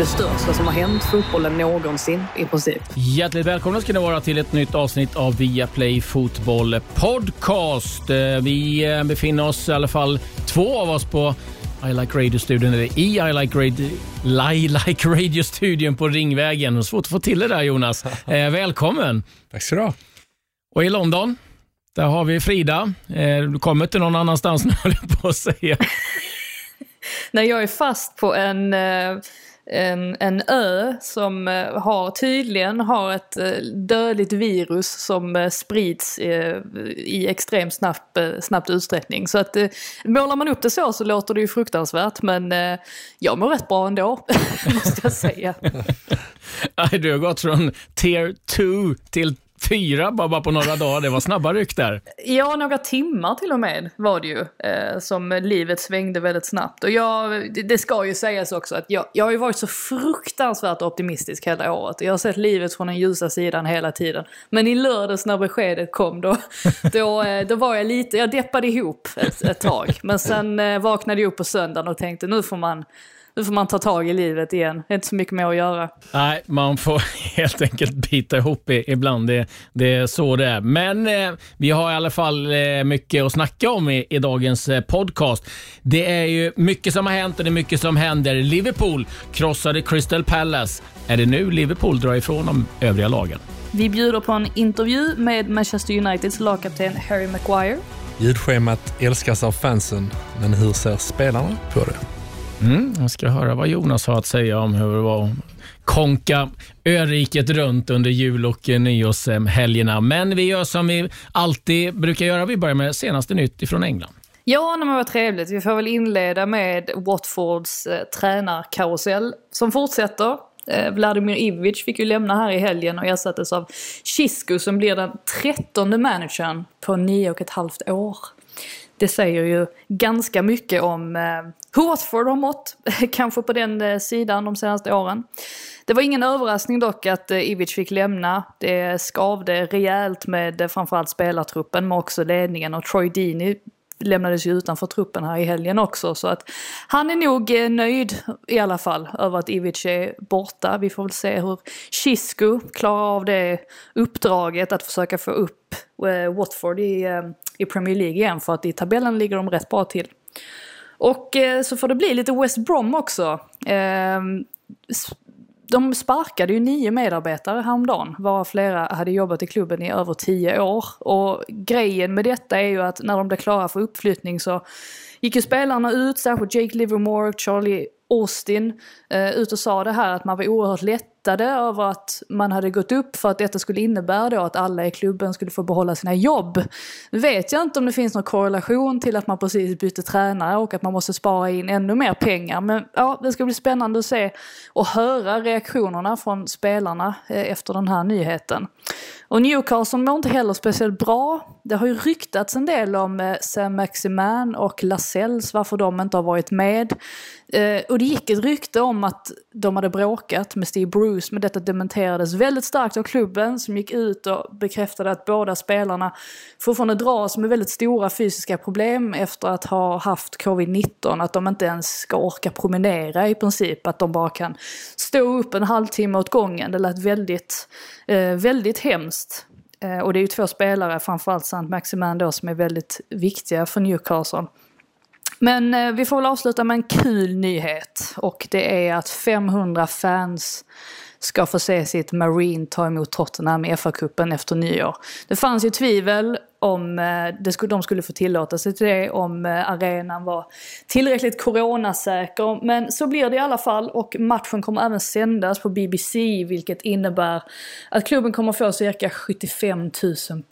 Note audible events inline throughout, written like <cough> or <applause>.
Det största som har hänt fotbollen någonsin i princip. Hjärtligt välkomna ska ni vara till ett nytt avsnitt av Viaplay Fotboll Podcast. Eh, Vi eh, befinner oss i alla fall två av oss på I Like Radio-studion, eller i I Like Radio, I like Radio-studion på Ringvägen. Svårt att få till det där Jonas. <laughs> Eh, välkommen! Tack ska du ha. Och i London, där har vi Frida. Eh, du kommer inte någon annanstans nu, <laughs> höll jag på att säga. <laughs> När jag är fast på en, eh, en, en ö som eh, har, tydligen har ett eh, dödligt virus som eh, sprids i extremt snabbt, snabbt utsträckning. Så att målar man upp det så så låter det ju fruktansvärt men jag mår rätt bra ändå, <laughs> måste jag säga. <laughs> Du har gått från tier 2 till 4 bara, på några dagar. Det var snabba ryck där. Ja, några timmar till och med var det ju. Eh, som livet svängde väldigt snabbt. Och jag, det, det ska ju sägas också att jag, jag har ju varit så fruktansvärt optimistisk hela året. Jag har sett livet från den ljusa sidan hela tiden. Men i lördags när beskedet kom då, <laughs> då, eh, då var jag lite, jag deppade ihop ett, ett tag. Men sen eh, vaknade jag upp på söndagen och tänkte nu får man nu får man ta tag i livet igen. Det är inte så mycket mer att göra. Nej, man får <laughs> helt enkelt bita ihop i, ibland. Det, det är så det är. Men eh, vi har i alla fall eh, mycket att snacka om i, i dagens eh, podcast. Det är ju mycket som har hänt och det är mycket som händer. Liverpool krossade Crystal Palace. Är det nu Liverpool drar ifrån de övriga lagen? Vi bjuder på en intervju med Manchester Uniteds lagkapten Harry Maguire. Ljudschemat älskas av fansen, men hur ser spelarna på det? Mm, jag ska höra vad Jonas har att säga om hur det var att konka öriket runt under jul och eh, nyårshelgerna. Men vi gör som vi alltid brukar göra. Vi börjar med senaste nytt ifrån England. Ja, men vad trevligt. Vi får väl inleda med Watfords eh, tränarkarusell som fortsätter. Eh, Vladimir Ivic fick ju lämna här i helgen och ersattes av Chisco som blir den trettonde managern på nio och ett halvt år. Det säger ju ganska mycket om eh, hur Watford har mått, <laughs> kanske på den eh, sidan de senaste åren. Det var ingen överraskning dock att eh, Ivic fick lämna. Det skavde rejält med eh, framförallt spelartruppen men också ledningen och Troy Deeney lämnades ju utanför truppen här i helgen också. Så att han är nog eh, nöjd i alla fall över att Ivic är borta. Vi får väl se hur Chisco klarar av det uppdraget att försöka få upp eh, Watford i, eh, i Premier League igen för att i tabellen ligger de rätt bra till. Och så får det bli lite West Brom också. Ehm, de sparkade ju nio medarbetare häromdagen, varav flera hade jobbat i klubben i över tio år. Och grejen med detta är ju att när de blev klara för uppflyttning så gick ju spelarna ut, särskilt Jake Livermore och Charlie Austin, eh, ut och sa det här att man var oerhört lätt lättade över att man hade gått upp för att detta skulle innebära då att alla i klubben skulle få behålla sina jobb. Nu vet jag inte om det finns någon korrelation till att man precis bytte tränare och att man måste spara in ännu mer pengar. Men ja, det ska bli spännande att se och höra reaktionerna från spelarna eh, efter den här nyheten. Och Newcastle mår inte heller speciellt bra. Det har ju ryktats en del om eh, Sam Maximan och Lascelles, varför de inte har varit med. Eh, och det gick ett rykte om att de hade bråkat med Steve Bruce, men detta dementerades väldigt starkt av klubben som gick ut och bekräftade att båda spelarna fortfarande dras med väldigt stora fysiska problem efter att ha haft covid-19, att de inte ens ska orka promenera i princip, att de bara kan stå upp en halvtimme åt gången. Det lät väldigt, eh, väldigt hemskt. Eh, och det är ju två spelare, framförallt Sant Maximan då, som är väldigt viktiga för Newcastle. Men eh, vi får väl avsluta med en kul nyhet och det är att 500 fans ska få se sitt Marine ta emot Tottenham i FA-cupen efter nyår. Det fanns ju tvivel om eh, det skulle, de skulle få tillåta sig till det, om eh, arenan var tillräckligt coronasäker. Men så blir det i alla fall och matchen kommer även sändas på BBC vilket innebär att klubben kommer få cirka 75 000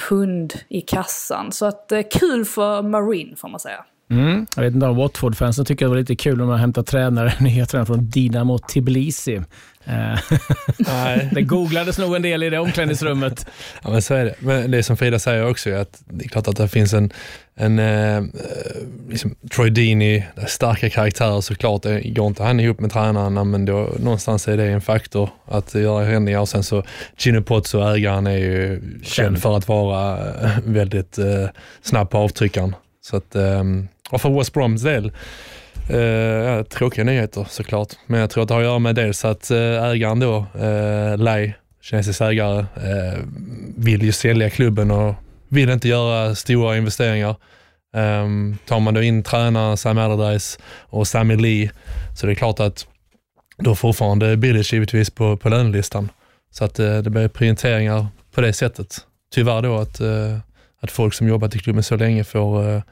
pund i kassan. Så att eh, kul för Marine får man säga. Mm. Jag vet inte om Watford-fansen tycker det var lite kul när man hämtat tränare, <laughs> nya tränare från Dinamo Tbilisi. Eh, <laughs> Nej. det googlades nog en del i det omklädningsrummet. <laughs> Ja, men så är det. Men det är som Frida säger också, att det är klart att det finns en, en eh, liksom Troy Deeney, starka karaktärer såklart. Det går inte han ihop med tränarna, men då, någonstans är det en faktor att göra förändringar. Och sen så Gino Pozzo, ägaren, är ju känd för att vara eh, väldigt eh, snabb på avtryckaren. Så att, eh, och för West Broms del, Eh, tråkiga nyheter såklart, men jag tror att det har att göra med dels att eh, ägaren då, eh, Lai, kinesisk ägare, eh, vill ju sälja klubben och vill inte göra stora investeringar. Um, tar man då in tränaren Sam Allardyce och Sammy Lee så det är klart att då fortfarande Billage givetvis på, på lönelistan. Så att uh, det blir prioriteringar på det sättet. Tyvärr då att, uh, att folk som jobbat i klubben så länge får uh,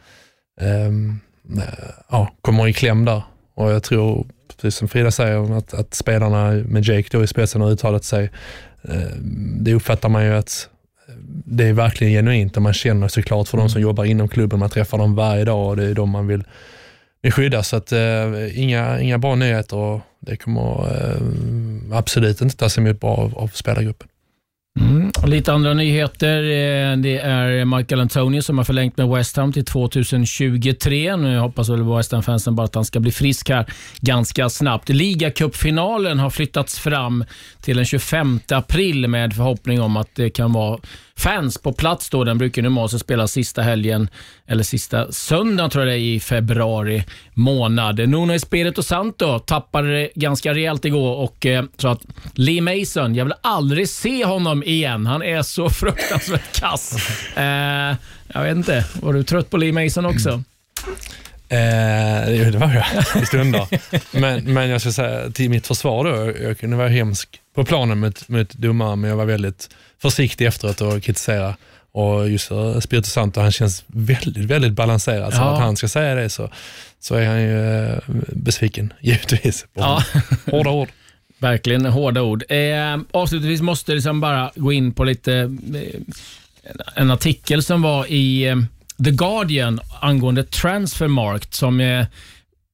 ja, kommer i kläm där. Och jag tror, precis som Frida säger, att, att spelarna med Jake då i spetsen har uttalat sig. Eh, det uppfattar man ju att det är verkligen genuint och man känner såklart för de som jobbar inom klubben. Man träffar dem varje dag och det är de man vill, vill skydda. Så att, eh, inga, inga bra nyheter och det kommer eh, absolut inte tas emot bra av, av spelargruppen. Mm. Lite andra nyheter. Eh, det är Michael Antonio som har förlängt med West Ham till 2023. Nu hoppas väl West Ham-fansen bara att han ska bli frisk här ganska snabbt. Ligacupfinalen har flyttats fram till den 25 april med förhoppning om att det kan vara fans på plats då. Den brukar normalt spelas sista helgen, eller sista söndagen tror jag det är i februari månad. Nuno Espirito Santo tappade det ganska rejält igår och eh, så att Lee Mason, jag vill aldrig se honom igen. Han är så <laughs> fruktansvärt kass. Eh, jag vet inte, var du trött på Lee Mason också? Eh, jo, det var jag i stunder. men, men jag skulle säga till mitt försvar då, jag kunde vara hemsk på planen mot, mot domaren, men jag var väldigt försiktig efteråt och kritisera. Och just uh, Spirito Santo, han känns väldigt, väldigt balanserad. Så Ja. att han ska säga det så, så är han ju eh, besviken, <laughs> givetvis. Ja. Hårda ord. Verkligen hårda ord. Eh, avslutningsvis måste jag liksom bara gå in på lite eh, en artikel som var i eh, The Guardian angående Transfermarkt som eh,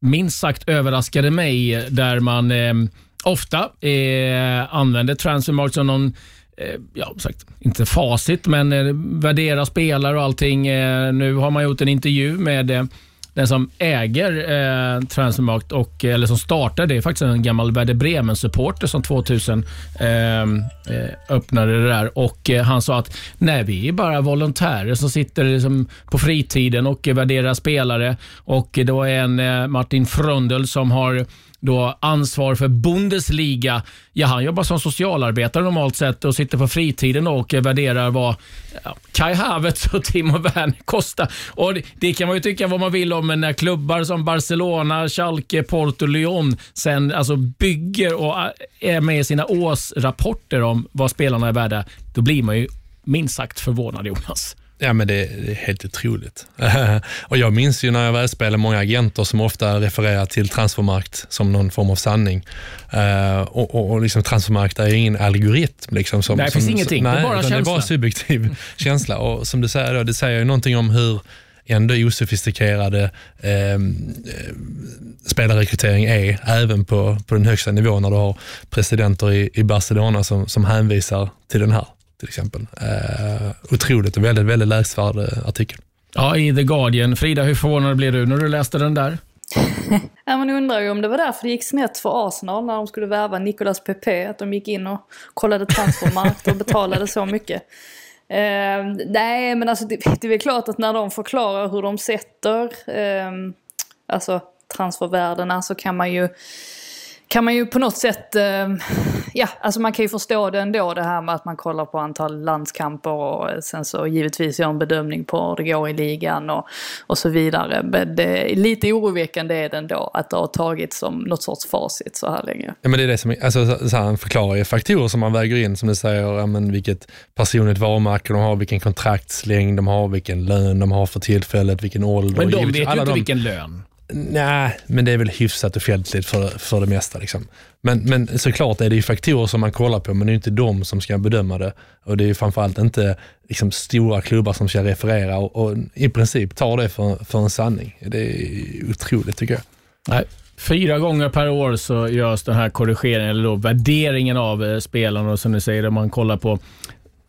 minst sagt överraskade mig eh, där man eh, ofta eh, använder Transfermarkt som någon eh, Ja, sagt, inte facit, men eh, värdera spelare och allting. Eh, nu har man gjort en intervju med eh, den som äger eh, Transfermarkt, och, eh, eller som startade, det är faktiskt en gammal Werder Bremen-supporter som 2000 eh, eh, öppnade det där. Och eh, Han sa att nej, vi är bara volontärer som sitter liksom på fritiden och eh, värderar spelare. Och Det var en eh, Martin Fröndel som har då ansvar för Bundesliga. Ja, han jobbar som socialarbetare normalt sett och sitter på fritiden och värderar vad ja, Kai Havertz och Timo Werner kostar. Och det, det kan man ju tycka vad man vill om, men när klubbar som Barcelona, Schalke, Porto, Lyon sen alltså bygger och äh, är med i sina årsrapporter om vad spelarna är värda, då blir man ju minst sagt förvånad, Jonas. Ja, men det, det är helt otroligt. <laughs> och jag minns ju när jag väl många agenter som ofta refererar till transfermarkt som någon form av sanning. Eh, och, och, och liksom transfermarkt är ingen algoritm. Liksom, som, Nej, det som, finns ingenting. Det är nej, bara utan Det är känsla. bara subjektiv <laughs> känsla. Och som du säger, då, det säger ju någonting om hur ändå osofistikerade eh, spelarrekrytering är, även på, på den högsta nivån när du har presidenter i, i Barcelona som, som hänvisar till den här till exempel. Eh, otroligt och väldigt, väldigt läsvärd eh, artikel. Ja, i The Guardian. Frida, hur förvånad blev du när du läste den där? <laughs> Ja, man undrar ju om det var därför det gick snett för Arsenal när de skulle värva Nicolas Pepe. Att de gick in och kollade transfermarkt och betalade så mycket. Eh, nej, men alltså det, det är väl klart att när de förklarar hur de sätter eh, alltså transfervärdena så kan man ju kan man ju på något sätt, eh, ja, alltså man kan ju förstå det ändå det här med att man kollar på antal landskamper och sen så givetvis gör en bedömning på hur det går i ligan och, och så vidare. Men det, lite oroväckande är det ändå att det har tagits som något sorts facit så här länge. Ja, men det är det som, alltså, så, så här, han förklarar ju faktorer som man väger in, som du säger, ja, men vilket personligt varumärke de har, vilken kontraktslängd de har, vilken lön de har för tillfället, vilken ålder. Men de Givetvis vet ju inte de- vilken lön. Nej, men det är väl hyfsat offentligt för, för det mesta. Liksom. Men, men såklart är det ju faktorer som man kollar på, men det är inte de som ska bedöma det. Och det är framförallt inte liksom, stora klubbar som ska referera och, och i princip ta det för, för en sanning. Det är otroligt tycker jag. Nej. Fyra gånger per år så görs den här korrigeringen, eller då värderingen av eh, spelarna. Och som ni säger, man kollar på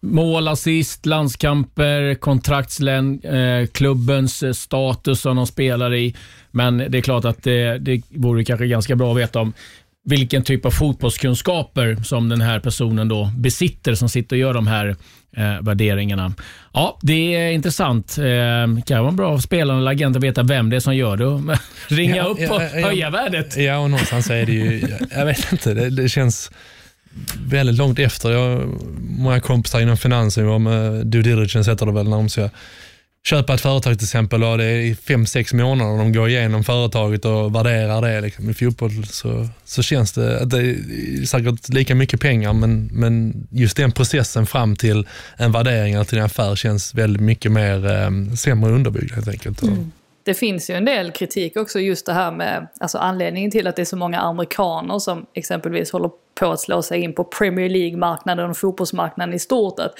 mål, assist, landskamper, kontraktslängd, eh, klubbens eh, status som de spelar i. Men det är klart att det, det vore kanske ganska bra att veta om vilken typ av fotbollskunskaper som den här personen då besitter som sitter och gör de här eh, värderingarna. Ja, det är intressant. Eh, kan vara bra för spelaren eller agenten att veta vem det är som gör det. <laughs> Ringa ja, upp och ja, ja, höja värdet. Ja, och någonstans är det ju, jag vet inte, det, det känns väldigt långt efter. Jag har många kompisar inom finansen, var med due diligence heter det väl, när de ska köpa ett företag till exempel och det är fem, sex månader de går igenom företaget och värderar det. Liksom. I fotboll så, så känns det att det är säkert lika mycket pengar men, men just den processen fram till en värdering eller till en affär känns väldigt mycket mer eh, sämre underbyggd helt enkelt. Mm det finns ju en del kritik också just det här med alltså anledningen till att det är så många amerikaner som exempelvis håller på att slå sig in på Premier League-marknaden och fotbollsmarknaden i stort. Att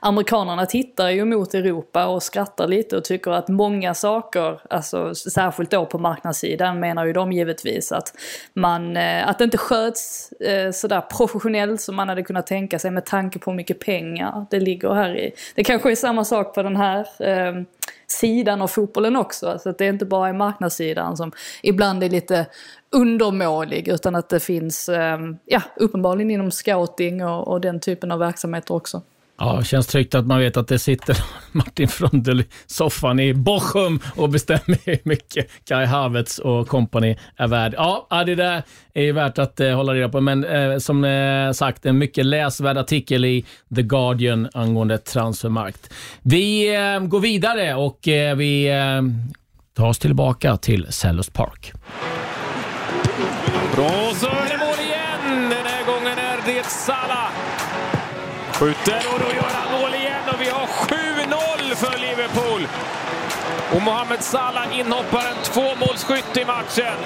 amerikanerna tittar ju mot Europa och skrattar lite och tycker att många saker, alltså särskilt då på marknadssidan menar ju de givetvis att man, eh, att det inte sköts eh, sådär professionellt som man hade kunnat tänka sig med tanke på hur mycket pengar det ligger här i. Det kanske är samma sak på den här eh, sidan av fotbollen också. Alltså att det är inte bara är marknadssidan som ibland är lite undermålig utan att det finns, ehm, ja, uppenbarligen inom scouting och, och den typen av verksamheter också. Ja, känns tryggt att man vet att det sitter <laughs> Martin Frundel i soffan i Bochum och bestämmer hur mycket Kai Havertz och company är värd. Ja, det där är ju värt att eh, hålla reda på, men eh, som eh, sagt, en mycket läsvärd artikel i The Guardian angående transfermarkt. Vi eh, går vidare och eh, vi eh, tar oss tillbaka till Sellers Park. Och så är det mål igen! Den här gången är det Salah Skjuter och då gör han mål igen och vi har 7-0 för Liverpool. Och Mohamed Salah inhopparen, tvåmålsskytt i matchen.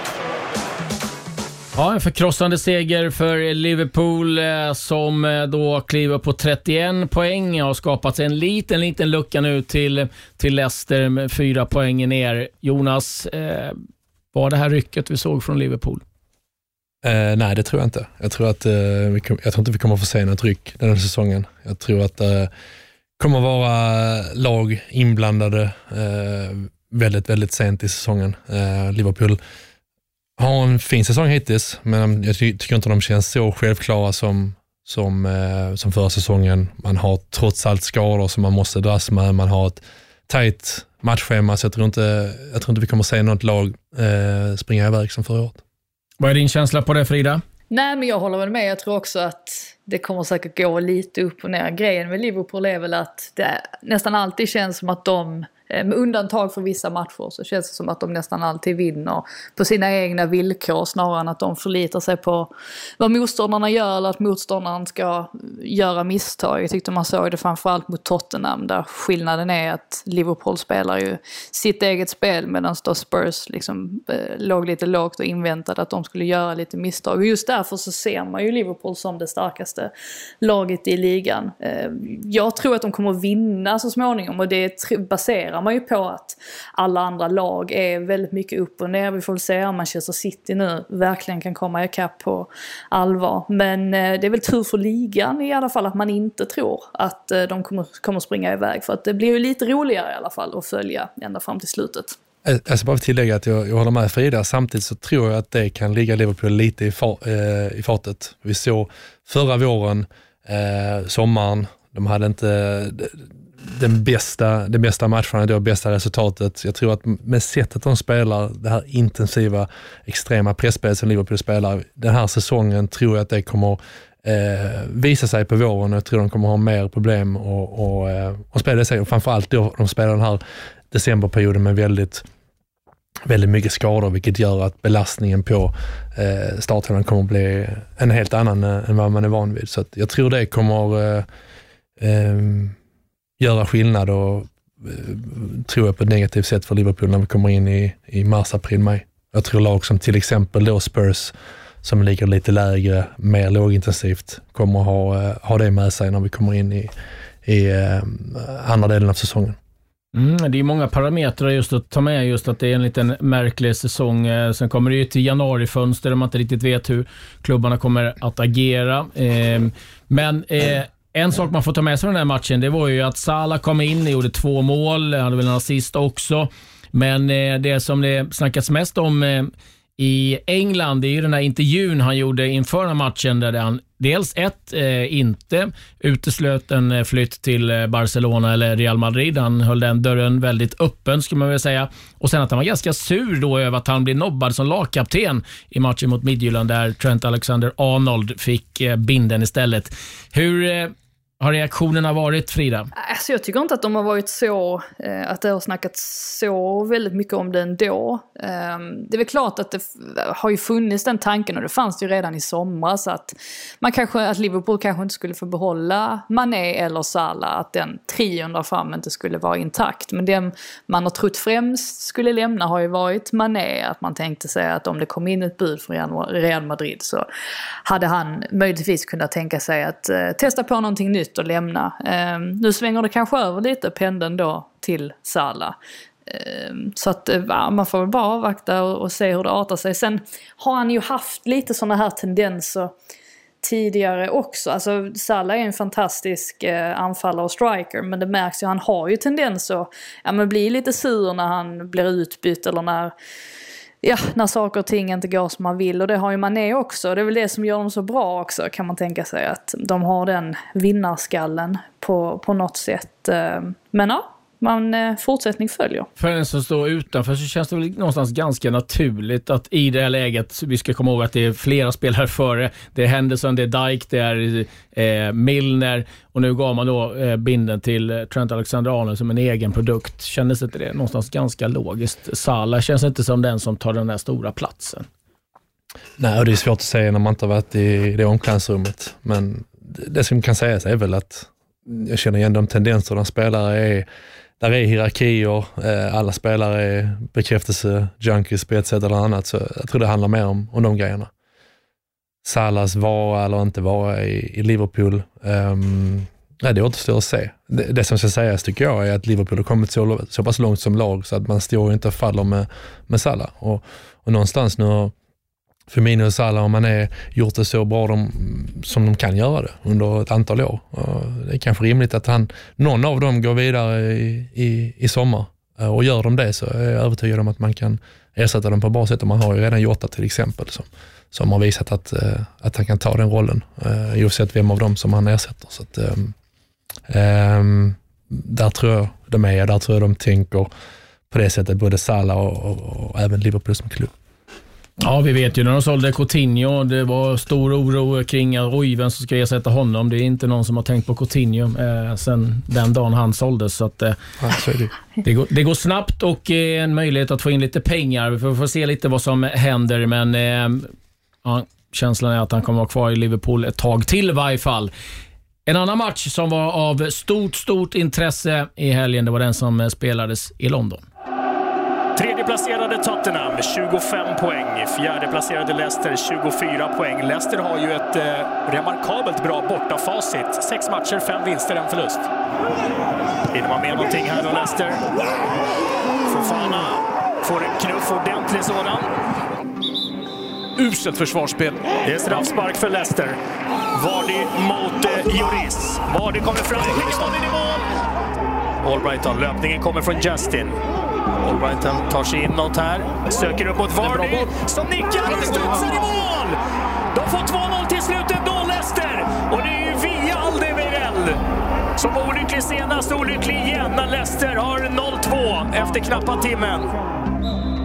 Ja, en förkrossande seger för Liverpool eh, som eh, då kliver på 31 poäng. Har skapat en liten, liten lucka nu till, till Leicester med fyra poäng ner. Jonas, eh, var det här rycket vi såg från Liverpool? Eh, nej, det tror jag inte. Jag tror, att, eh, vi kom, jag tror inte vi kommer få se något ryck den här säsongen. Jag tror att det eh, kommer vara lag inblandade eh, väldigt, väldigt sent i säsongen. Eh, Liverpool har en fin säsong hittills, men jag ty tycker inte de känns så självklara som, som, eh, som förra säsongen. Man har trots allt skador som man måste dras med. Man har ett tajt matchschema, så jag tror inte, jag tror inte vi kommer se något lag springa iväg som förra året. Vad är din känsla på det Frida? Nej men jag håller väl med. Jag tror också att det kommer säkert gå lite upp och ner. Grejen med Liverpool är väl att det nästan alltid känns som att de Eh, med undantag för vissa matcher så känns det som att de nästan alltid vinner på sina egna villkor snarare än att de förlitar sig på vad motståndarna gör eller att motståndaren ska göra misstag. Jag tyckte man såg det framförallt mot Tottenham där skillnaden är att Liverpool spelar ju sitt eget spel medan då Spurs liksom eh, låg lite lågt och inväntade att de skulle göra lite misstag. Och just därför så ser man ju Liverpool som det starkaste laget i ligan. Eh, jag tror att de kommer att vinna så småningom och det reagerar man ju på att alla andra lag är väldigt mycket upp och ner. Vi får väl se om Manchester City nu verkligen kan komma ikapp på allvar. Men eh, det är väl tur för ligan i alla fall att man inte tror att eh, de kommer, kommer springa iväg. För att det blir ju lite roligare i alla fall att följa ända fram till slutet. Jag ska bara tillägga att jag, jag håller med Frida. Samtidigt så tror jag att det kan ligga Liverpool lite i, far, eh, i fatet. Vi såg förra våren, eh, sommaren, de hade inte den bästa, den bästa matchen, det bästa resultatet. Jag tror att med sättet de spelar, det här intensiva, extrema pressspelet som Liverpool spelar, den här säsongen tror jag att det kommer eh, visa sig på våren och jag tror de kommer ha mer problem och, och, eh, och spela sig. Och framförallt då de spelar den här decemberperioden med väldigt väldigt mycket skador, vilket gör att belastningen på eh, startelvan kommer att bli en helt annan eh, än vad man är van vid. Så jag tror det kommer eh, eh, göra skillnad och eh, tror jag på ett negativt sätt för Liverpool när vi kommer in i, i mars, april, maj. Jag tror lag som till exempel då Spurs, som ligger lite lägre, mer lågintensivt, kommer ha, eh, ha det med sig när vi kommer in i, i eh, andra delen av säsongen. Mm, det är många parametrar just att ta med, just att det är en liten märklig säsong. Sen kommer det ju till januarifönster där man inte riktigt vet hur klubbarna kommer att agera. Men en sak man får ta med sig från den här matchen, det var ju att Salah kom in och gjorde två mål, hade väl en assist också. Men eh, det som det snackas mest om eh, i England, det är ju den här intervjun han gjorde inför den här matchen där han dels ett, eh, inte uteslöt en eh, flytt till Barcelona eller Real Madrid. Han höll den dörren väldigt öppen, skulle man väl säga. Och sen att han var ganska sur då över att han blev nobbad som lagkapten i matchen mot Midtjylland där Trent Alexander-Arnold fick eh, binden istället. Hur eh, har reaktionerna varit, Frida? Alltså jag tycker inte att de har varit så, eh, att det har snackats så väldigt mycket om det ändå. Eh, det är väl klart att det har ju funnits den tanken och det fanns det ju redan i somras att man kanske, att Liverpool kanske inte skulle få behålla Mané eller Salah, att den trion där fram inte skulle vara intakt. Men den man har trott främst skulle lämna har ju varit Mané, att man tänkte sig att om det kom in ett bud från Real Madrid så hade han möjligtvis kunnat tänka sig att eh, testa på någonting nytt nytt och lämna. Eh, nu svänger det kanske över lite pendeln då till Sala. Eh, så att eh, ja, man får väl bara avvakta och, och, se hur det artar sig. Sen har han ju haft lite sådana här tendenser tidigare också. Alltså Salah är en fantastisk eh, anfallare och striker men det märks ju, han har ju tendenser att ja, bli lite sur när han blir utbytt eller när ja, när saker och ting inte går som man vill. Och det har ju Mané också. Det är väl det som gör dem så bra också kan man tänka sig. Att de har den vinnarskallen på, på något sätt. Eh, men ja, man, eh, fortsättning följer. För en som står utanför så känns det väl någonstans ganska naturligt att i det här läget, vi ska komma ihåg att det är flera spelare före. Det är Henderson, det är Dyke, det är eh, Milner och nu gav man då eh, binden till eh, Trent Alexander-Arnold som en egen produkt. Kändes inte det någonstans ganska logiskt? Salah känns inte som den som tar den där stora platsen. Nej, och det är svårt att säga när man inte har varit i det omklädningsrummet. Men det som kan sägas är väl att jag känner igen de tendenserna spelare är där är hierarkier, eh, alla spelare är bekräftelse-junkies på ett sätt eller annat. Så jag tror det handlar mer om, om de grejerna. Salas vara eller inte vara i, i Liverpool, um, nej, det återstår att se. Det, det som ska sägas tycker jag är att Liverpool har kommit så, så pass långt som lag så att man står inte och faller med, med Salah. Och, och någonstans nu har Firmino och Salah, om man är gjort det så bra de, som de kan göra det under ett antal år. Eh, det är kanske rimligt att han, någon av dem går vidare i, i, i sommar. Eh, och gör de det så är jag övertygad om att man kan ersätta dem på bra sätt. Och man har ju redan Jota till exempel som, som har visat att, eh, att han kan ta den rollen oavsett vem av dem som han ersätter. Så att, um, där tror jag de är, där tror jag de tänker på det sättet, både Salah och, och, och även Liverpool som klubb. Ja, vi vet ju när de sålde Coutinho. Det var stor oro kring oj, vem som ska ersätta honom. Det är inte någon som har tänkt på Coutinho eh, sen den dagen han såldes. Så att, eh, ja, så det. Det, går, det. går, snabbt och eh, en möjlighet att få in lite pengar. Vi får, får se lite vad som händer, men eh, ja, känslan är att han kommer vara kvar i Liverpool ett tag till i varje fall. En annan match som var av stort, stort intresse i helgen, det var den som spelades i London. Tredjeplacerade Tottenham 25 poäng. Fjärdeplacerade Leicester 24 poäng. Leicester har ju ett eh, remarkabelt bra bortafacit. Sex matcher, fem vinster, en förlust. Hinner man med någonting här då, Leicester? Fofana får en knuff, ordentlig sådan. Uselt försvarsspel. Det är straffspark för Leicester. Vardy mot eh, Joris. Vardy kommer fram, skickar bollen i mål! Albrighton, löpningen kommer från Justin. Albrighton tar sig inåt här, söker upp mot Vardy som nickar, det studsar i mål! De får 2-0 till slut ändå, Leicester! Och det är ju via Aldemirel som var olycklig senast, olycklig igen när Leicester har 0-2 efter knappa timmen.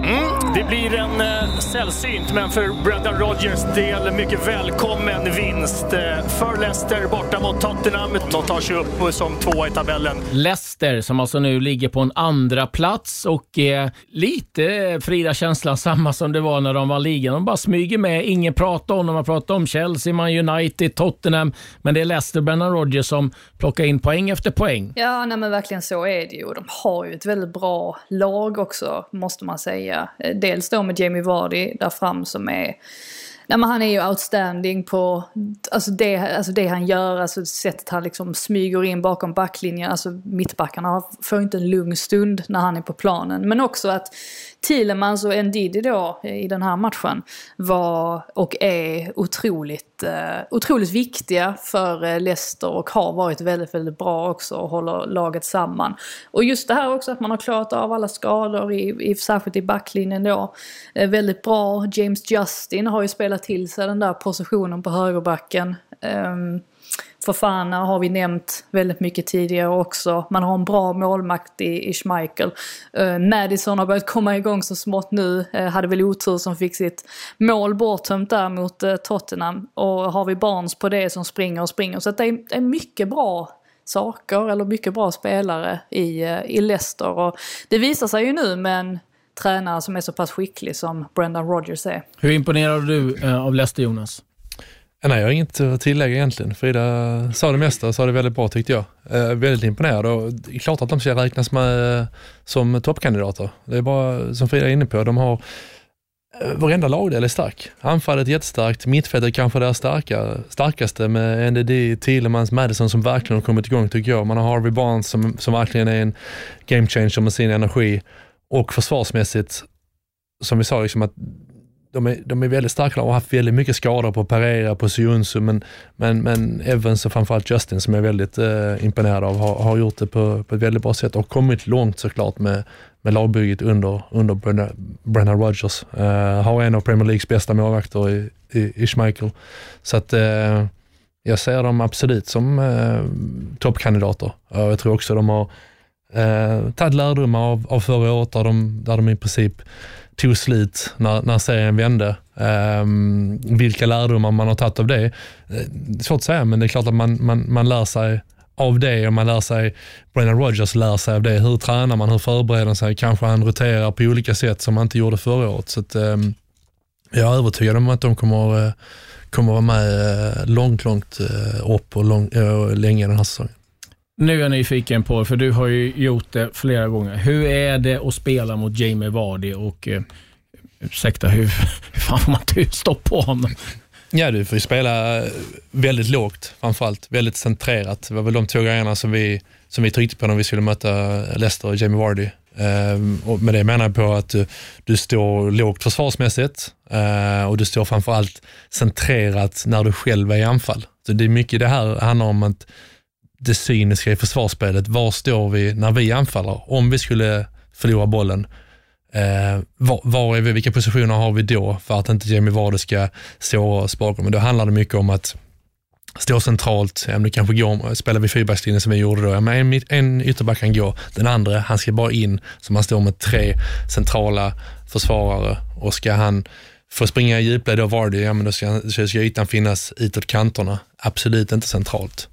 Mm, det blir en eh, sällsynt, men för Brendan Rodgers del mycket välkommen vinst. Eh, för Leicester borta mot Tottenham. De tar sig upp som tvåa i tabellen. Leicester som alltså nu ligger på en andra plats och eh, lite Frida känslan <laughs> samma som det var när de var ligan. De bara smyger med. Ingen pratar om dem. Man pratar om Chelsea, Man United, Tottenham. Men det är Leicester, Brendan Rodgers som plockar in poäng efter poäng. Ja, nej men verkligen så är det ju. De har ju ett väldigt bra lag också, måste man säga säga. Eh, dels då med Jamie Vardy där fram som är Nej, men han är ju outstanding på alltså det, alltså det han gör, alltså sättet han liksom smyger in bakom backlinjen. Alltså mittbackarna får inte en lugn stund när han är på planen. Men också att Thielemans och Ndidi då eh, i den här matchen var och är otroligt, eh, otroligt viktiga för eh, Leicester och har varit väldigt, väldigt bra också och håller laget samman. Och just det här också att man har klarat av alla skador, i, i, särskilt i backlinjen då. Eh, väldigt bra. James Justin har ju spelat till sig den där positionen på högerbacken. Um, Fofana har vi nämnt väldigt mycket tidigare också. Man har en bra målmakt i, i Schmeichel. Uh, Madison har börjat komma igång så smått nu. Uh, hade väl otur som fick sitt mål borttömt där mot uh, Tottenham. Och har vi Barnes på det som springer och springer. Så det är, det är mycket bra saker, eller mycket bra spelare i, i Leicester. Och det visar sig ju nu med en tränare som är så pass skicklig som Brendan Rodgers är. Hur imponerad du av Leicester, Jonas? Nej, jag har inget att tillägga egentligen. Frida sa det mesta och sa det väldigt bra tyckte jag. Eh, väldigt imponerad och det är klart att de ska räknas med eh, som toppkandidater. Det är bara som Frida är inne på, de har eh, Varenda lagdel är stark. Anfallet är jättestarkt, mittfältet kanske deras starka, starkaste med NDD, Thielemans, Madison som verkligen har kommit igång tycker jag. Man har Harvey Barnes som, som verkligen är en game changer med sin energi och försvarsmässigt, som vi sa, liksom att de är, de är väldigt starka och har haft väldigt mycket skador på Pereira, på Sionsu, men, men, men Evans och framförallt Justin som jag är väldigt eh, imponerad av har, har gjort det på, på ett väldigt bra sätt och kommit långt såklart med, med lagbygget under, under Brennan Rodgers. Eh, har en av Premier Leagues bästa målvakter i, i, i Schmeichel. Så att eh, jag ser dem absolut som eh, toppkandidater. Jag tror också de har eh, tagit lärdomar av, av förra året där de, där de i princip tog slut när, när serien vände. Um, vilka lärdomar man har tagit av det, eh, svårt att säga, men det är klart att man, man, man lär sig av det och man lär sig, Brennan Rogers lär sig av det. Hur tränar man? Hur förbereder man sig? Kanske han roterar på olika sätt som man inte gjorde förra året. Så att, um, jag är övertygad om att de kommer, eh, kommer vara med eh, långt, långt eh, upp och lång, länge den här säsongen. Nu är jag nyfiken på, för du har ju gjort det flera gånger. Hur är det att spela mot Jamie Vardy och eh, ursäkta, hur, <laughs> hur fan får man stopp på honom? Ja, du får ju spela eh, väldigt lågt framförallt. Väldigt centrerat. Det var väl de två grejerna som vi, som vi tryckte på när vi skulle möta Leicester och Jamie Vardy. Eh, och med det menar jag på att du, du står lågt försvarsmässigt eh, och du står framförallt centrerat när du själv är i anfall. Så det är mycket det här handlar om att det cyniska i försvarsspelet. Var står vi när vi anfaller? Om vi skulle förlora bollen, eh, var, var, är vi, vilka positioner har vi då för att inte Jamie Vardy ska såra oss bakom? Men då handlar det mycket om att stå centralt, ja, det kanske går, spelar vi fyrbackslinjen som vi gjorde då, ja, men en, en ytterback kan gå, den andra han ska bara in, så man står med tre centrala försvarare och ska han få springa i djupled av Vardy, ja men då ska, ska ytan finnas utåt kanterna, absolut inte centralt.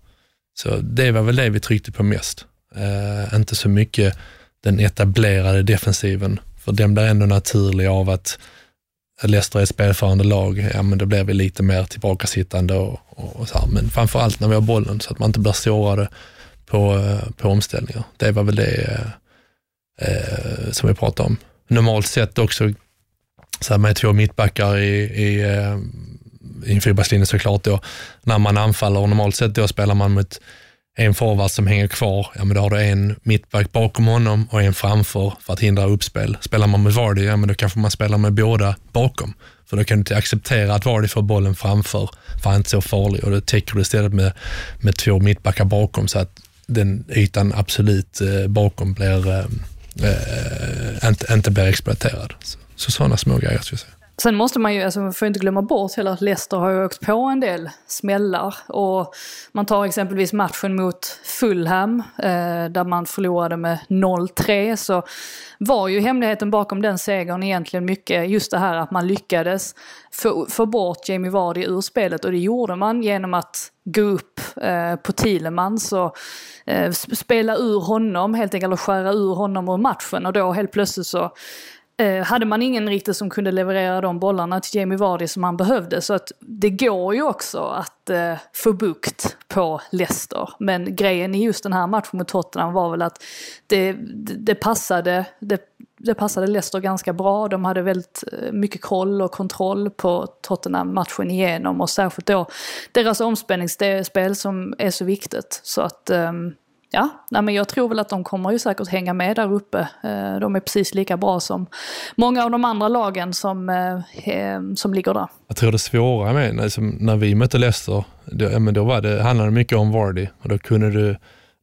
Så det var väl det vi tryckte på mest. Eh, inte så mycket den etablerade defensiven, för den blir ändå naturlig av att Leicester är ett spelförande lag, ja men då blir vi lite mer tillbakasittande och, och så här. Men framförallt när vi har bollen så att man inte blir sårade på, eh, på omställningar. Det var väl det eh, eh, som vi pratade om. Normalt sett också så här med två mittbackar i, i eh, i en fyrbackslinje såklart då, när man anfaller och normalt sett då spelar man mot en forward som hänger kvar, ja men då har du en mittback bakom honom och en framför för att hindra uppspel. Spelar man med Vardy, ja men då kanske man spelar med båda bakom. För då kan du inte acceptera att Vardy får bollen framför, för han är inte så farlig och då täcker du istället med, med två mittbackar bakom så att den ytan absolut eh, bakom blir, eh, eh, inte, inte blir exploaterad. Så, så sådana små grejer skulle jag säga. Sen måste man ju, alltså man får inte glömma bort heller att Leicester har ju åkt på en del smällar. Och man tar exempelvis matchen mot Fulham, eh, där man förlorade med 0-3, så var ju hemligheten bakom den segern egentligen mycket just det här att man lyckades få, få bort Jamie Vardy ur spelet. Och det gjorde man genom att gå upp eh, på Thielemans och eh, spela ur honom, helt enkelt, och skära ur honom ur matchen. Och då helt plötsligt så Eh, hade man ingen riktigt som kunde leverera de bollarna till Jamie Vardy som han behövde. Så att det går ju också att eh, få bukt på Leicester. Men grejen i just den här matchen mot Tottenham var väl att det, det, det passade, det, det passade Leicester ganska bra. De hade väldigt eh, mycket koll och kontroll på Tottenham matchen igenom och särskilt då deras omspänningsspel som är så viktigt. Så att um, Ja, nej men jag tror väl att de kommer ju säkert hänga med där uppe. Eh, de är precis lika bra som många av de andra lagen som, eh, eh, som ligger där. Jag tror det svåra med när vi mötte Leicester, då, men då var det, handlade det mycket om Vardy och då kunde du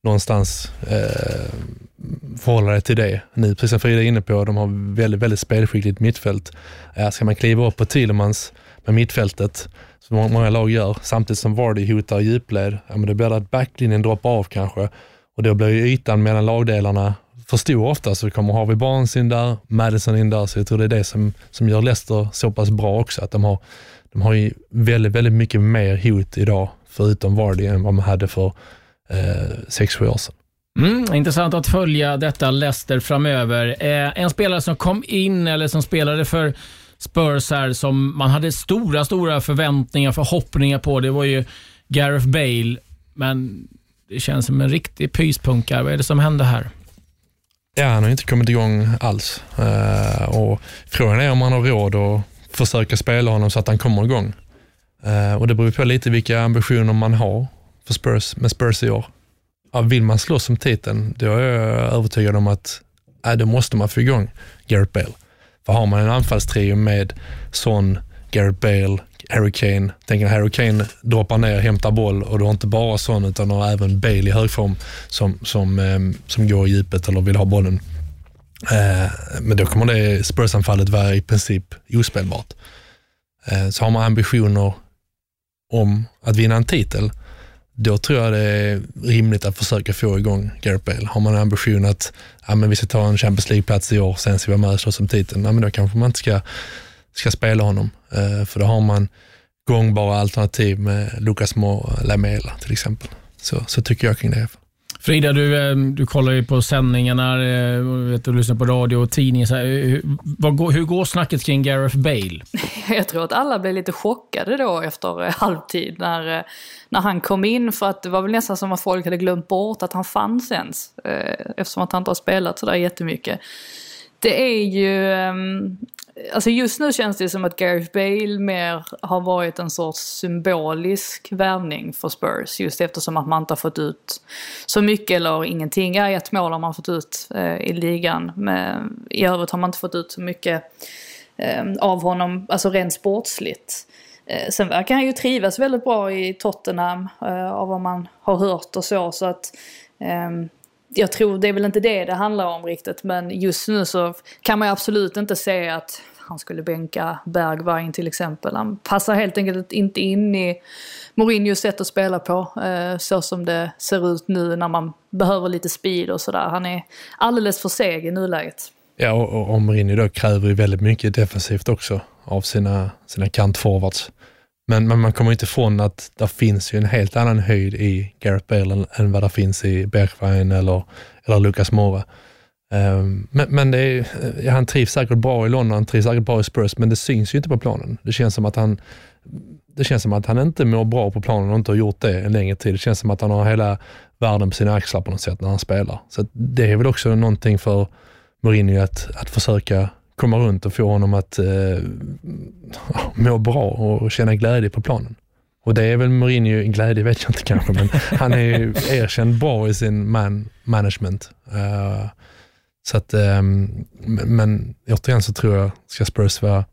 någonstans eh, förhålla dig till det. Nu, precis som Frida är inne på, de har väldigt, väldigt spelskickligt mittfält. Eh, ska man kliva upp på Thielemans med mittfältet, som många lag gör, samtidigt som Vardy hotar djupled, ja, men då blir det att backlinjen droppar av kanske och då blir ju ytan mellan lagdelarna för stor ofta, så kommer Harvey Barnes in där, Madison in där, så jag tror det är det som, som gör Leicester så pass bra också, att de har, de har ju väldigt, väldigt mycket mer hot idag, förutom Vardy, än vad man hade för eh, sex, sju år sedan. Mm, intressant att följa detta Leicester framöver. Eh, en spelare som kom in, eller som spelade för Spurs här, som man hade stora, stora förväntningar, förhoppningar på, det var ju Gareth Bale. Men det känns som en riktig pyspunkare. Vad är det som händer här? Ja, han har inte kommit igång alls. Uh, och frågan är om han har råd att försöka spela honom så att han kommer igång. Uh, och Det beror på lite vilka ambitioner man har för Spurs, med Spurs i år. Ja, vill man slåss om titeln, då är jag övertygad om att äh, då måste man få igång Gareth Bale. För har man en anfallstrio med Son, Gareth Bale, Harry Kane. Tänk när Harry Kane droppar ner, hämtar boll och du har inte bara sån utan du har även Bale i högform som, som, eh, som går i djupet eller vill ha bollen. Eh, men då kommer det Spurs-anfallet vara i princip ospelbart. Eh, så har man ambitioner om att vinna en titel, då tror jag det är rimligt att försöka få igång Gareth Bale. Har man en ambition att ja, men vi ska ta en Champions League-plats i år, sen ska vi vara med och slåss om titeln, ja, men då kanske man inte ska ska spela honom. Eh, för då har man gångbara alternativ med Lucas Lamela till exempel. Så, så tycker jag kring det. Frida, du, eh, du kollar ju på sändningarna, eh, vet, du lyssnar på radio och tidning. Så här, hur, hur går snacket kring Gareth Bale? <laughs> Jag tror att alla blev lite chockade då efter halvtid när, när han kom in. För att det var väl nästan som att folk hade glömt bort att han fanns ens. Eftersom att han inte har spelat sådär jättemycket. Det är ju, ehm, Alltså just nu känns det som att Gareth Bale mer har varit en sorts symbolisk värvning för Spurs. Just eftersom att man inte har fått ut så mycket eller ingenting. Ja, ett mål har man fått ut eh, i ligan. Men i övrigt har man inte fått ut så mycket eh, av honom, alltså rent sportsligt. Eh, sen verkar han ju trivas väldigt bra i Tottenham eh, av vad man har hört och så. så att ehm, jag tror det är väl inte det det handlar om riktigt men just nu så kan man ju absolut inte säga att han skulle bänka Bergwijn till exempel. Han passar helt enkelt inte in i Mourinhos sätt att spela på. Eh, så som det ser ut nu när man behöver lite speed och sådär. Han är alldeles för seg i nuläget. Ja, och, och Mourinho då kräver ju väldigt mycket defensivt också av sina, sina kantforwards. Men, men, man kommer inte ifrån att det finns ju en helt annan höjd i Gareth Bale än, än vad det finns i Bergwijn eller, eller Lucas Moura. Um, men, men det är, ja, han trivs säkert bra i London, han trivs säkert bra i Spurs, men det syns ju inte på planen. Det känns som att han det känns som att han inte mår bra på planen och inte har gjort det en längre tid. Det känns som att han har hela världen på sina axlar på något sätt när han spelar. Så det är väl också någonting för Mourinho att, att försöka komma runt och få honom att eh, <laughs> må bra och känna glädje på planen. Och det är väl Mourinho, glädje vet jag inte kanske, men <laughs> han är erkänd bra i sin man management. Uh, så att, um, men återigen så tror jag, ska Spurs vara,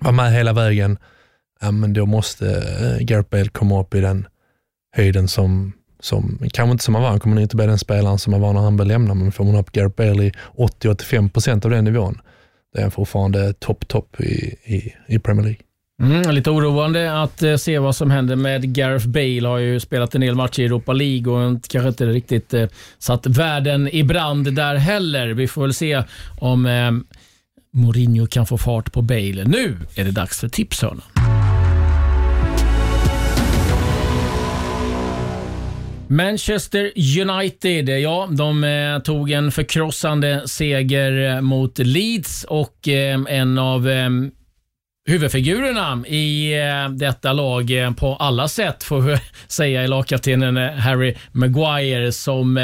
vara med hela vägen, ja, men då måste uh, Gareth Bale komma upp i den höjden som, som kanske inte som han var, han kommer inte bli den spelaren som han var när han blev lämnad, men får man upp Gareth Bale i 80-85% av den nivån, är han fortfarande topp, topp i, i, i Premier League. Mm, lite oroande att eh, se vad som händer med Gareth Bale. Har ju spelat en del matcher i Europa League och kanske inte riktigt eh, satt världen i brand där heller. Vi får väl se om eh, Mourinho kan få fart på Bale. Nu är det dags för tipshörnan. Manchester United, ja, de eh, tog en förkrossande seger eh, mot Leeds och eh, en av eh, huvudfigurerna i eh, detta lag eh, på alla sätt, får vi <laughs> säga, i lagkaptenen Harry Maguire som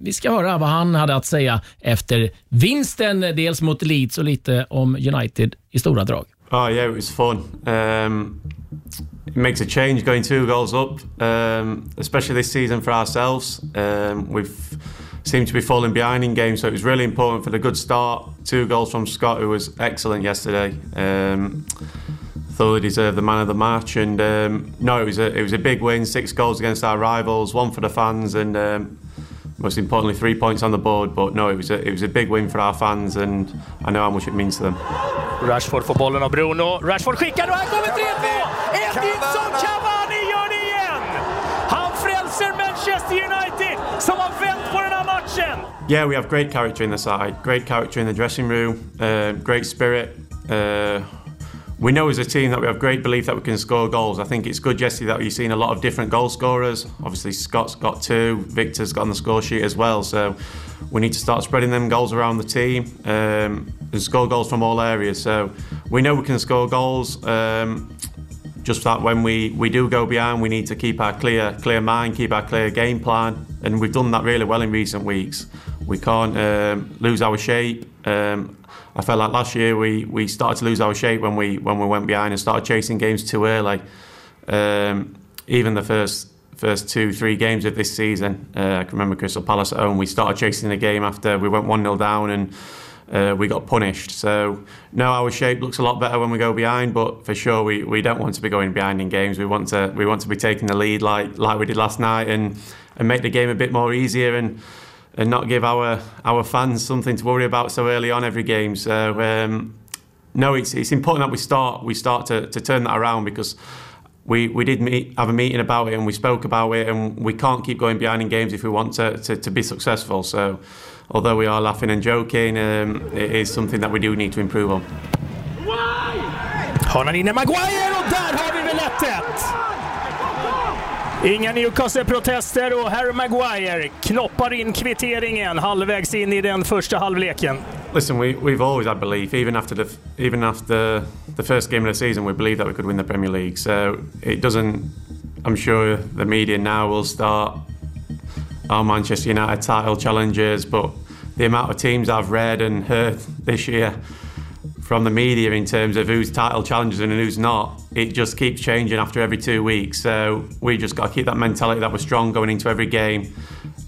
vi ska höra vad han hade att säga efter vinsten, dels mot Leeds och lite om United i stora drag. Oh yeah, it was fun. Um, it makes a change going two goals up, um, especially this season for ourselves. Um, we've seemed to be falling behind in games, so it was really important for the good start. Two goals from Scott, who was excellent yesterday. Um, thoroughly deserved the man of the match, and um, no, it was a it was a big win. Six goals against our rivals, one for the fans, and um, most importantly, three points on the board. But no, it was a, it was a big win for our fans, and I know how much it means to them. Rashford får bollen Bruno. Rashford skickar och här kommer 3-2! Edinson Cavani gör det igen! Han frälser Manchester United som har vänt på den här matchen! Yeah, we have great character in the side, great character in the dressing room, uh, great spirit. Uh, we know as a team that we have great belief that we can score goals. I think it's good, Jesse, that you've seen a lot of different goal scorers. Obviously, Scott's got two, Victor's got on the score sheet as well. So we need to start spreading them goals around the team um, and score goals from all areas. So we know we can score goals. Um, just that when we, we do go behind, we need to keep our clear clear mind, keep our clear game plan, and we've done that really well in recent weeks. We can't um, lose our shape. Um, I felt like last year we, we started to lose our shape when we when we went behind and started chasing games too early. Um, even the first first two three games of this season, uh, I can remember Crystal Palace at home. We started chasing the game after we went one 0 down and. Uh, we got punished. So now our shape looks a lot better when we go behind, but for sure we, we don't want to be going behind in games. We want to we want to be taking the lead like like we did last night and and make the game a bit more easier and and not give our our fans something to worry about so early on every game. So um, no, it's it's important that we start we start to, to turn that around because we, we did meet, have a meeting about it and we spoke about it and we can't keep going behind in games if we want to, to, to be successful. So although we are laughing and joking, um, it is something that we do need to improve on. Hörnan inne Maguire och där har vi väl 1-1! Inga Newcastle-protester och Harry Maguire knoppar in kvitteringen halvvägs in i den första halvleken. Listen, we, we've always had belief, even after the even after the first game of the season, we believed that we could win the Premier League. So it doesn't. I'm sure the media now will start our Manchester United title challenges, but the amount of teams I've read and heard this year from the media in terms of who's title challengers and who's not, it just keeps changing after every two weeks. So we just got to keep that mentality that we're strong going into every game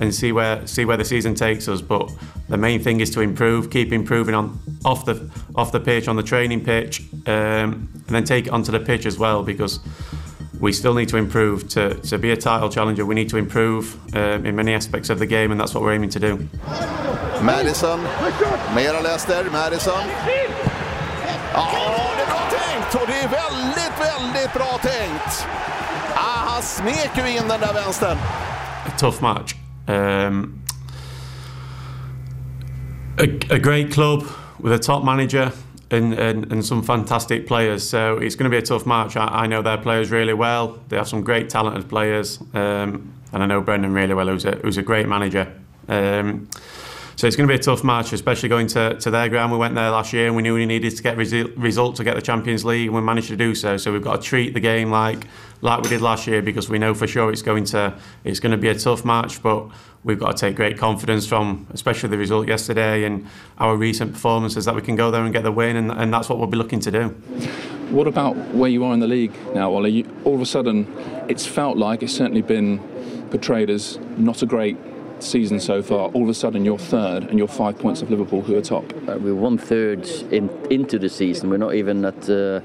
and see where see where the season takes us. But the main thing is to improve, keep improving on off the off the pitch, on the training pitch, um, and then take it onto the pitch as well because we still need to improve to, to be a title challenger. We need to improve um, in many aspects of the game, and that's what we're aiming to do. Madison, mera Leicester, Madison. Ja, det är bra tänkt och det är väldigt, väldigt bra tänkt. Ah, han smek ju in den där vänstern. A tough match. Um, a, a great club with a top manager and, and, and some fantastic players. So it's going to be a tough match. I, I know their players really well. They have some great talented players. Um, and I know Brendan really well, who's a, who's a great manager. Um, so it's going to be a tough match, especially going to, to their ground. We went there last year and we knew we needed to get resu- results to get the Champions League, and we managed to do so. So we've got to treat the game like like we did last year because we know for sure it's going to it's going to be a tough match. But we've got to take great confidence from, especially the result yesterday and our recent performances, that we can go there and get the win, and, and that's what we'll be looking to do. What about where you are in the league now, Ollie? You, all of a sudden, it's felt like it's certainly been portrayed as not a great season so far. All of a sudden, you're third and you're five points of Liverpool, who are top. Uh, we're one third in, into the season. We're not even at uh,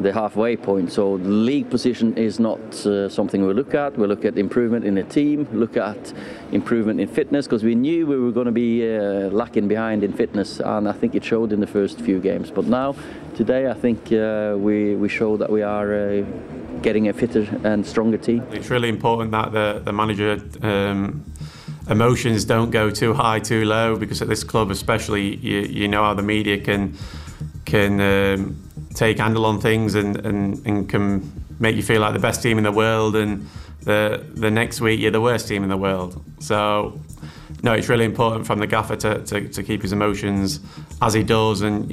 the halfway point. So the league position is not uh, something we look at. We look at improvement in the team, look at improvement in fitness because we knew we were going to be uh, lacking behind in fitness, and I think it showed in the first few games. But now, today, I think uh, we we show that we are. Uh, getting a fitter and stronger team. It's really important that the, the manager um, emotions don't go too high, too low, because at this club, especially, you, you know how the media can can um, take handle on things and, and, and can make you feel like the best team in the world, and the the next week you're the worst team in the world. So. No, it's really important from the gaffer to, to, to keep his emotions as he does, and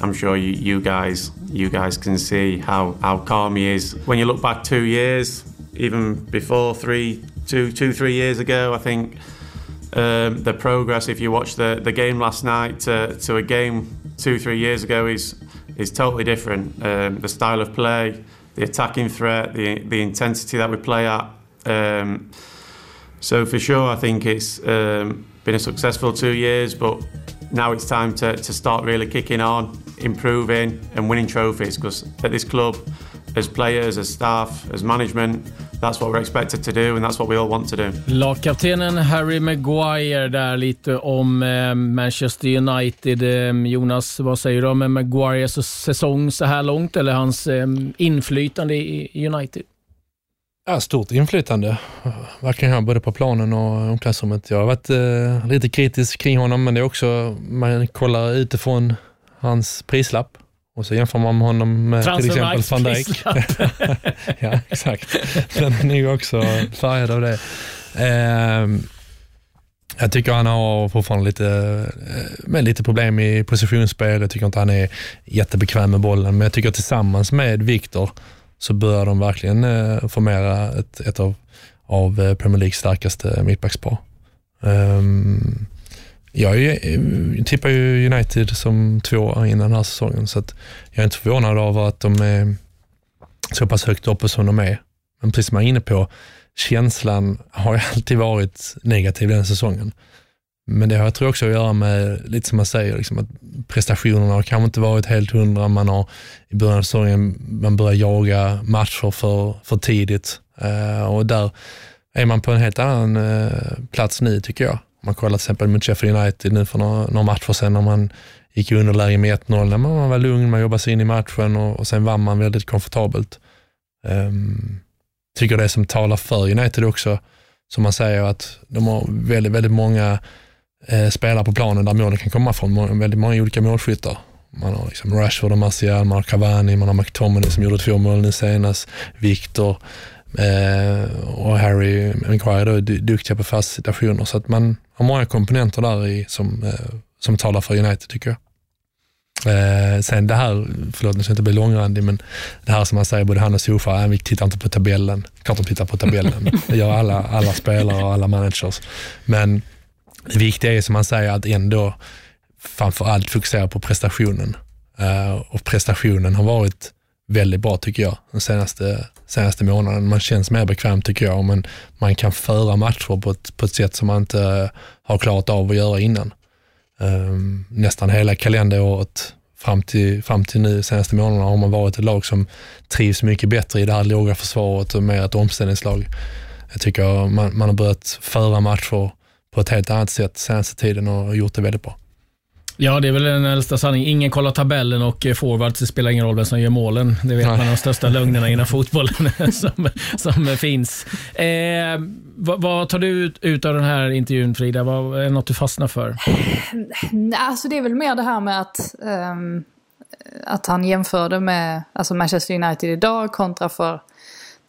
I'm sure you, you guys you guys can see how, how calm he is. When you look back two years, even before three, two, two, three years ago, I think um, the progress. If you watch the, the game last night to, to a game two, three years ago, is is totally different. Um, the style of play, the attacking threat, the the intensity that we play at. Um, so for sure, I think it's um, been a successful two years, but now it's time to, to start really kicking on, improving and winning trophies because at this club, as players, as staff, as management, that's what we're expected to do and that's what we all want to do. Lagkaptenen Harry Maguire där lite om eh, Manchester United. Eh, Jonas, vad säger du om Maguires säsong så här långt eller hans eh, inflytande i United? Ja, stort inflytande, verkligen här både på planen och omklädningsrummet. Jag har varit eh, lite kritisk kring honom, men det är också, man kollar utifrån hans prislapp och så jämför man med honom med till exempel van Dijk. <laughs> ja, exakt. Den är ju också färgad av det. Eh, jag tycker han har fortfarande lite, eh, med lite problem i positionsspel. Jag tycker inte han är jättebekväm med bollen, men jag tycker tillsammans med Viktor så börjar de verkligen eh, formera ett, ett av, av eh, Premier Leagues starkaste mittbackspar. Um, jag är, eh, tippar ju United som tvåa innan den här säsongen, så att jag är inte förvånad över att de är så pass högt uppe som de är. Men precis som jag är inne på, känslan har ju alltid varit negativ den säsongen. Men det har jag tror också att göra med, lite som man säger, liksom att prestationerna har kanske inte varit helt hundra. Man har i början av säsongen, man börjar jaga matcher för, för tidigt uh, och där är man på en helt annan uh, plats nu tycker jag. Man kollar till exempel mot Sheffield United nu för några, några matcher sedan när man gick i underläge med 1-0. När man var lugn, man jobbade sig in i matchen och, och sen vann man väldigt komfortabelt. Um, tycker det som talar för United också, som man säger att de har väldigt, väldigt många eh, spelare på planen där målen kan komma från. Väldigt många olika målskyttar. Man har liksom Rashford och Martial, man har Cavani, man har McTominay som gjorde två mål nu senast, Victor eh, och Harry Maguire då är duktiga på fasta situationer. Så att man har många komponenter där i som, eh, som talar för United tycker jag. Eh, sen det här, förlåt nu ska jag inte bli långrandig, men det här som man säger, både han och Sofa, vi tittar inte på tabellen. Klart de tittar på tabellen. <laughs> Det gör alla, alla spelare och alla managers. Men det viktiga är som man säger att ändå framför allt fokusera på prestationen. Uh, och prestationen har varit väldigt bra tycker jag den senaste, senaste månaden. Man känns mer bekväm tycker jag, men man kan föra matcher på ett, på ett sätt som man inte eh, har klarat av att göra innan. Um, nästan hela kalenderåret fram till, fram till nu, senaste månaderna, har man varit ett lag som trivs mycket bättre i det här låga försvaret och mer ett omställningslag. Jag tycker man, man har börjat föra matcher på ett helt annat sätt senaste tiden och gjort det väldigt bra. Ja, det är väl den äldsta sanningen. Ingen kollar tabellen och forwards, det spelar ingen roll vem som gör målen. Det vet Nej. man är de största lögnerna inom <laughs> fotbollen <laughs> som, som finns. Eh, vad, vad, tar du ut, ut, av den här intervjun Frida? Vad, är det något du fastnar för? Alltså det är väl mer det här med att, um, att han jämförde med alltså Manchester United idag kontra för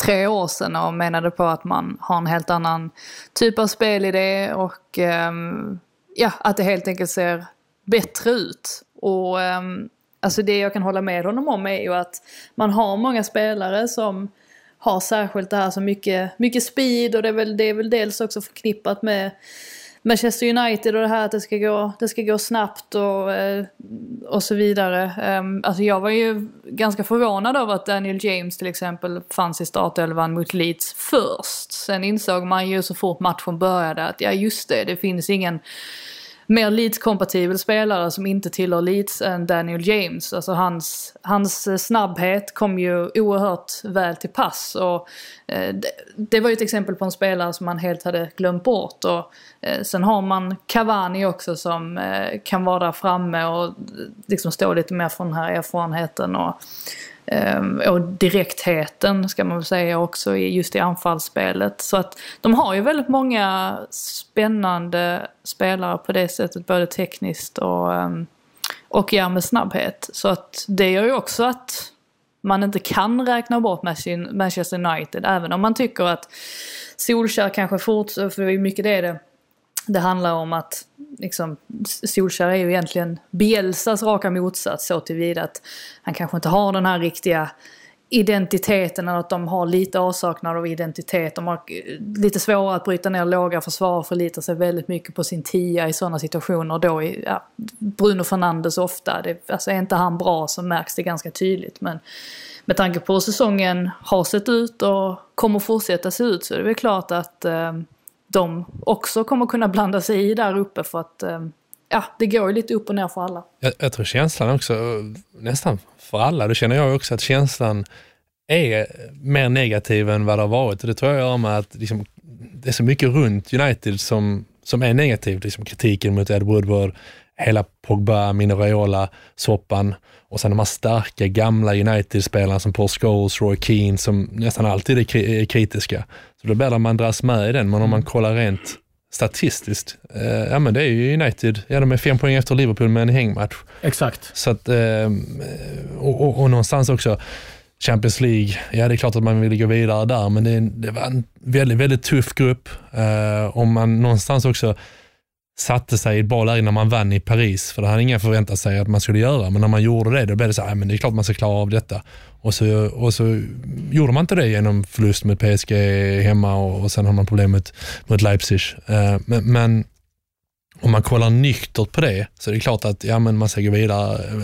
tre år sedan och menade på att man har en helt annan typ av spelidé och um, ja, att det helt enkelt ser bättre ut. Och ehm, alltså det jag kan hålla med honom om är ju att man har många spelare som har särskilt det här så mycket, mycket speed och det är, väl, det är väl dels också förknippat med Manchester United och det här att det ska gå, det ska gå snabbt och, eh, och så vidare. Ehm, alltså jag var ju ganska förvånad över att Daniel James till exempel fanns i startelvan mot Leeds först. Sen insåg man ju så fort matchen började att ja just det, det finns ingen mer Leeds-kompatibel spelare som inte tillhör Leeds än Daniel James. Alltså hans, hans snabbhet kom ju oerhört väl till pass. Och, eh, det, det, var ju ett exempel på en spelare som man helt hade glömt bort. Och, eh, sen har man Cavani också som eh, kan vara där framme och eh, liksom stå lite mer för den här erfarenheten. Och, Ehm, och direktheten ska man väl säga också just i anfallsspelet. Så att de har ju väldigt många spännande spelare på det sättet, både tekniskt och, ehm, och ja, med snabbhet. Så att det gör ju också att man inte kan räkna bort Manchester United, även om man tycker att Solskjaer kanske fortsätter, för det är mycket det det det handlar om att liksom, Solskjaer är ju egentligen Bielsas raka motsats så tillvida att han kanske inte har den här riktiga identiteten eller att de har lite avsaknad av identitet. De har eh, lite svårare att bryta ner låga försvar och förlitar sig väldigt mycket på sin tia i sådana situationer. Då är ja, Bruno Fernandes ofta, det, alltså är inte han bra så märks det ganska tydligt. Men med tanke på hur säsongen har sett ut och kommer fortsätta se ut så är det väl klart att eh, de också kommer kunna blanda sig i där uppe för att eh, ja, det går ju lite upp och ner för alla. Jag, jag tror känslan också, nästan för alla, det känner jag också, att känslan är mer negativ än vad det har varit. Och det tror jag gör med att liksom, det är så mycket runt United som, som är negativt. Liksom kritiken mot Ed Woodward, hela Pogba, Mineraiola, soppan och sen de här starka gamla United-spelarna som Paul Scholes, Roy Keane som nästan alltid är kritiska. Så då det man dras med i den, men om man kollar rent statistiskt, eh, ja men det är ju United, ja de är fem poäng efter Liverpool med en hängmatch. Exakt. Så att, eh, och, och, och någonstans också, Champions League, ja det är klart att man vill gå vidare där, men det, det var en väldigt, väldigt tuff grupp. Eh, om man någonstans också satte sig i ett bra läge när man vann i Paris, för det hade ingen förväntat sig att man skulle göra, men när man gjorde det, då blev det så här, men det är klart man ska klara av detta. Och så, och så gjorde man inte det genom förlust mot PSG hemma och, och sen har man problem mot, mot Leipzig. Uh, men, men, om man kollar nyktert på det så är det klart att ja, men man ska gå vidare. Eh,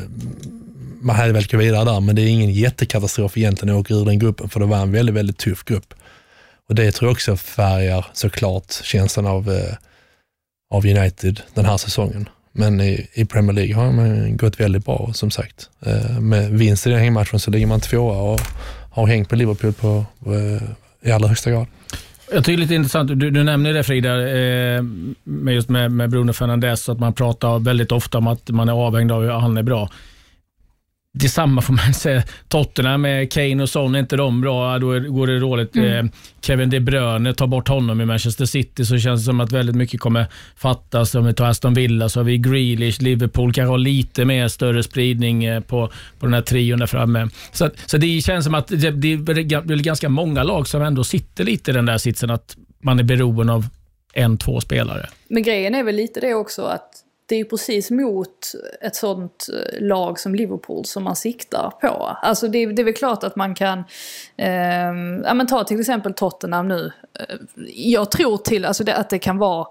man hade väl gått vidare där, men det är ingen jättekatastrof egentligen att åka ur den gruppen, för det var en väldigt, väldigt tuff grupp. Och det tror jag också färgar såklart känslan av uh, av United den här säsongen. Men i, i Premier League har man gått väldigt bra som sagt. Eh, med vinst i den hängmatchen så ligger man tvåa och har hängt på Liverpool på, eh, i allra högsta grad. Jag tycker det är lite intressant, du, du nämner det Frida, eh, med just med, med Bruno Fernandes, att man pratar väldigt ofta om att man är avhängd av hur han är bra. Detsamma får man <laughs> säga. Tottenham med Kane och Son, är inte de bra, då går det dåligt. Mm. Eh, Kevin De Bruyne, tar bort honom i Manchester City så känns det som att väldigt mycket kommer fattas. Om vi tar Aston Villa så har vi Grealish, Liverpool kanske har lite mer större spridning eh, på, på den här trion där framme. Så, så det känns som att det, det är ganska många lag som ändå sitter lite i den där sitsen att man är beroende av en, två spelare. Men grejen är väl lite det också att det är ju precis mot ett sånt eh, lag som Liverpool som man siktar på. Alltså det, det är väl klart att man kan, eh, ja men ta till exempel Tottenham nu. Eh, jag tror till alltså det, att det kan vara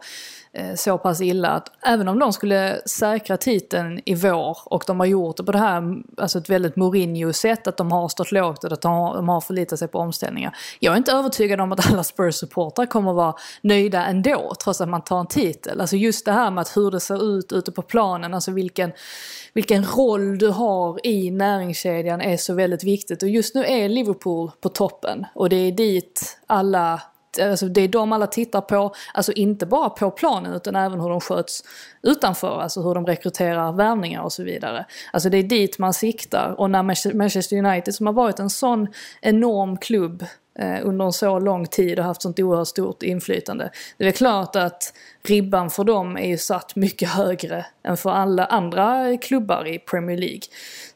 Eh, så pass illa att även om de skulle säkra titeln i vår och de har gjort det på det här, alltså ett väldigt Mourinho-sätt, att de har stått lågt och att de har, de har förlitat sig på omställningar. Jag är inte övertygad om att alla Spurs-supportrar kommer vara nöjda ändå, trots att man tar en titel. Alltså just det här med att hur det ser ut ute på planen, alltså vilken, vilken roll du har i näringskedjan är så väldigt viktigt. Och just nu är Liverpool på toppen och det är dit alla alltså det är de alla tittar på, alltså inte bara på planen utan även hur de sköts utanför, alltså hur de rekryterar värvningar och så vidare. Alltså det är dit man siktar och när Manchester United som har varit en sån enorm klubb eh, under en så lång tid och haft sånt oerhört stort inflytande. Det är klart att ribban för dem är ju satt mycket högre än för alla andra klubbar i Premier League.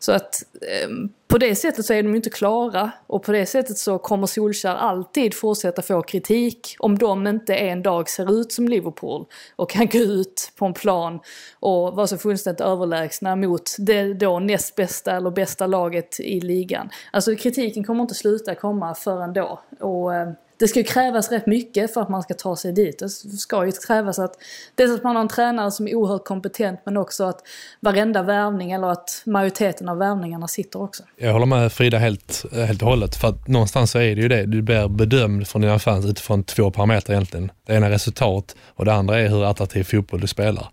Så att eh, på det sättet så är de ju inte klara och på det sättet så kommer Solskjaer alltid fortsätta få kritik om de inte en dag ser ut som Liverpool och kan gå ut på en plan och vara så fullständigt överlägsna mot det då näst bästa eller bästa laget i ligan. Alltså kritiken kommer inte sluta komma förrän då. Och, eh, det ska ju krävas rätt mycket för att man ska ta sig dit. Det ska ju krävas att dels att man har en tränare som är oerhört kompetent men också att varenda värvning eller att majoriteten av värvningarna sitter också. Jag håller med Frida helt, helt och hållet för att någonstans så är det ju det. Du blir bedömd från dina fans utifrån två parametrar egentligen. Det ena är resultat och det andra är hur attraktiv fotboll du spelar.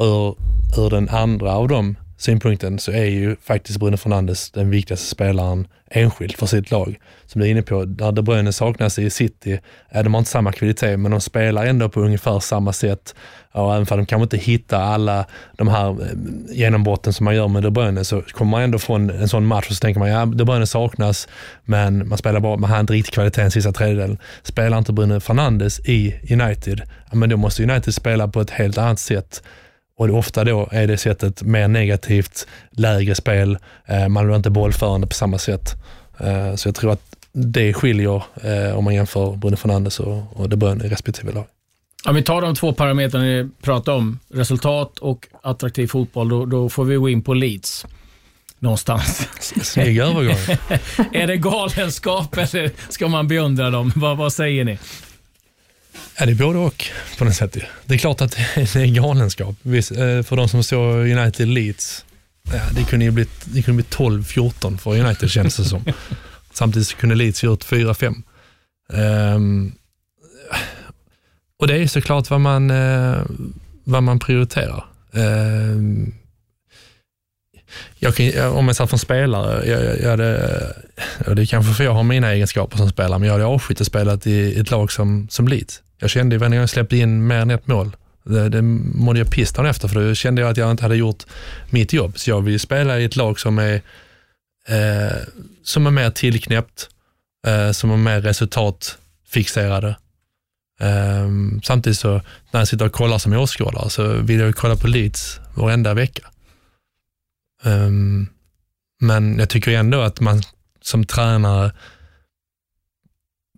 ur, ur den andra av dem synpunkten så är ju faktiskt Bruno Fernandes den viktigaste spelaren enskilt för sitt lag. Som du är inne på, när De Bruyne saknas i City, är de har inte samma kvalitet, men de spelar ändå på ungefär samma sätt. Och även om de kanske inte hittar alla de här eh, genombrotten som man gör med De Bruyne, så kommer man ändå från en sån match och så tänker man, ja, De Bruyne saknas, men man spelar bra, man har inte riktigt kvaliteten sista tredjedelen. Spelar inte Bruno Fernandes i United, ja, men då måste United spela på ett helt annat sätt och ofta då är det sättet mer negativt, lägre spel, eh, man blir inte bollförande på samma sätt. Eh, så jag tror att det skiljer eh, om man jämför Bruno Fernandes och, De Bruyne i respektive lag. Om vi tar de två parametrarna ni pratar om, resultat och attraktiv fotboll, då, då får vi gå in på Leeds någonstans. Snygg övergång. <laughs> är det galenskap eller ska man beundra dem? Vad, vad säger ni? Ja, det är både och på något sätt. Det är klart att <laughs> det är galenskap. Eh, för de som såg United Leeds, ja, det kunde ju bli, bli 12-14 för United känns det som. <laughs> Samtidigt kunde Leeds gjort 4-5. Um, ehm, och det är såklart vad man, uh, vad man prioriterar. Uh, jag kan, om jag satt som spelare, jag, jag, jag hade, och det är kanske för jag har mina egenskaper som spelare, men jag hade avskytt att spela i ett lag som, som Leeds. Jag kände ju när jag släppte in mer än ett mål, det, det mådde jag pistan efter för då kände jag att jag inte hade gjort mitt jobb. Så jag vill spela i ett lag som är, eh, som är mer tillknäppt, eh, som är mer resultatfixerade. Eh, samtidigt så när jag sitter och kollar som åskådare så vill jag kolla på Leeds varenda vecka. Um, men jag tycker ändå att man som tränare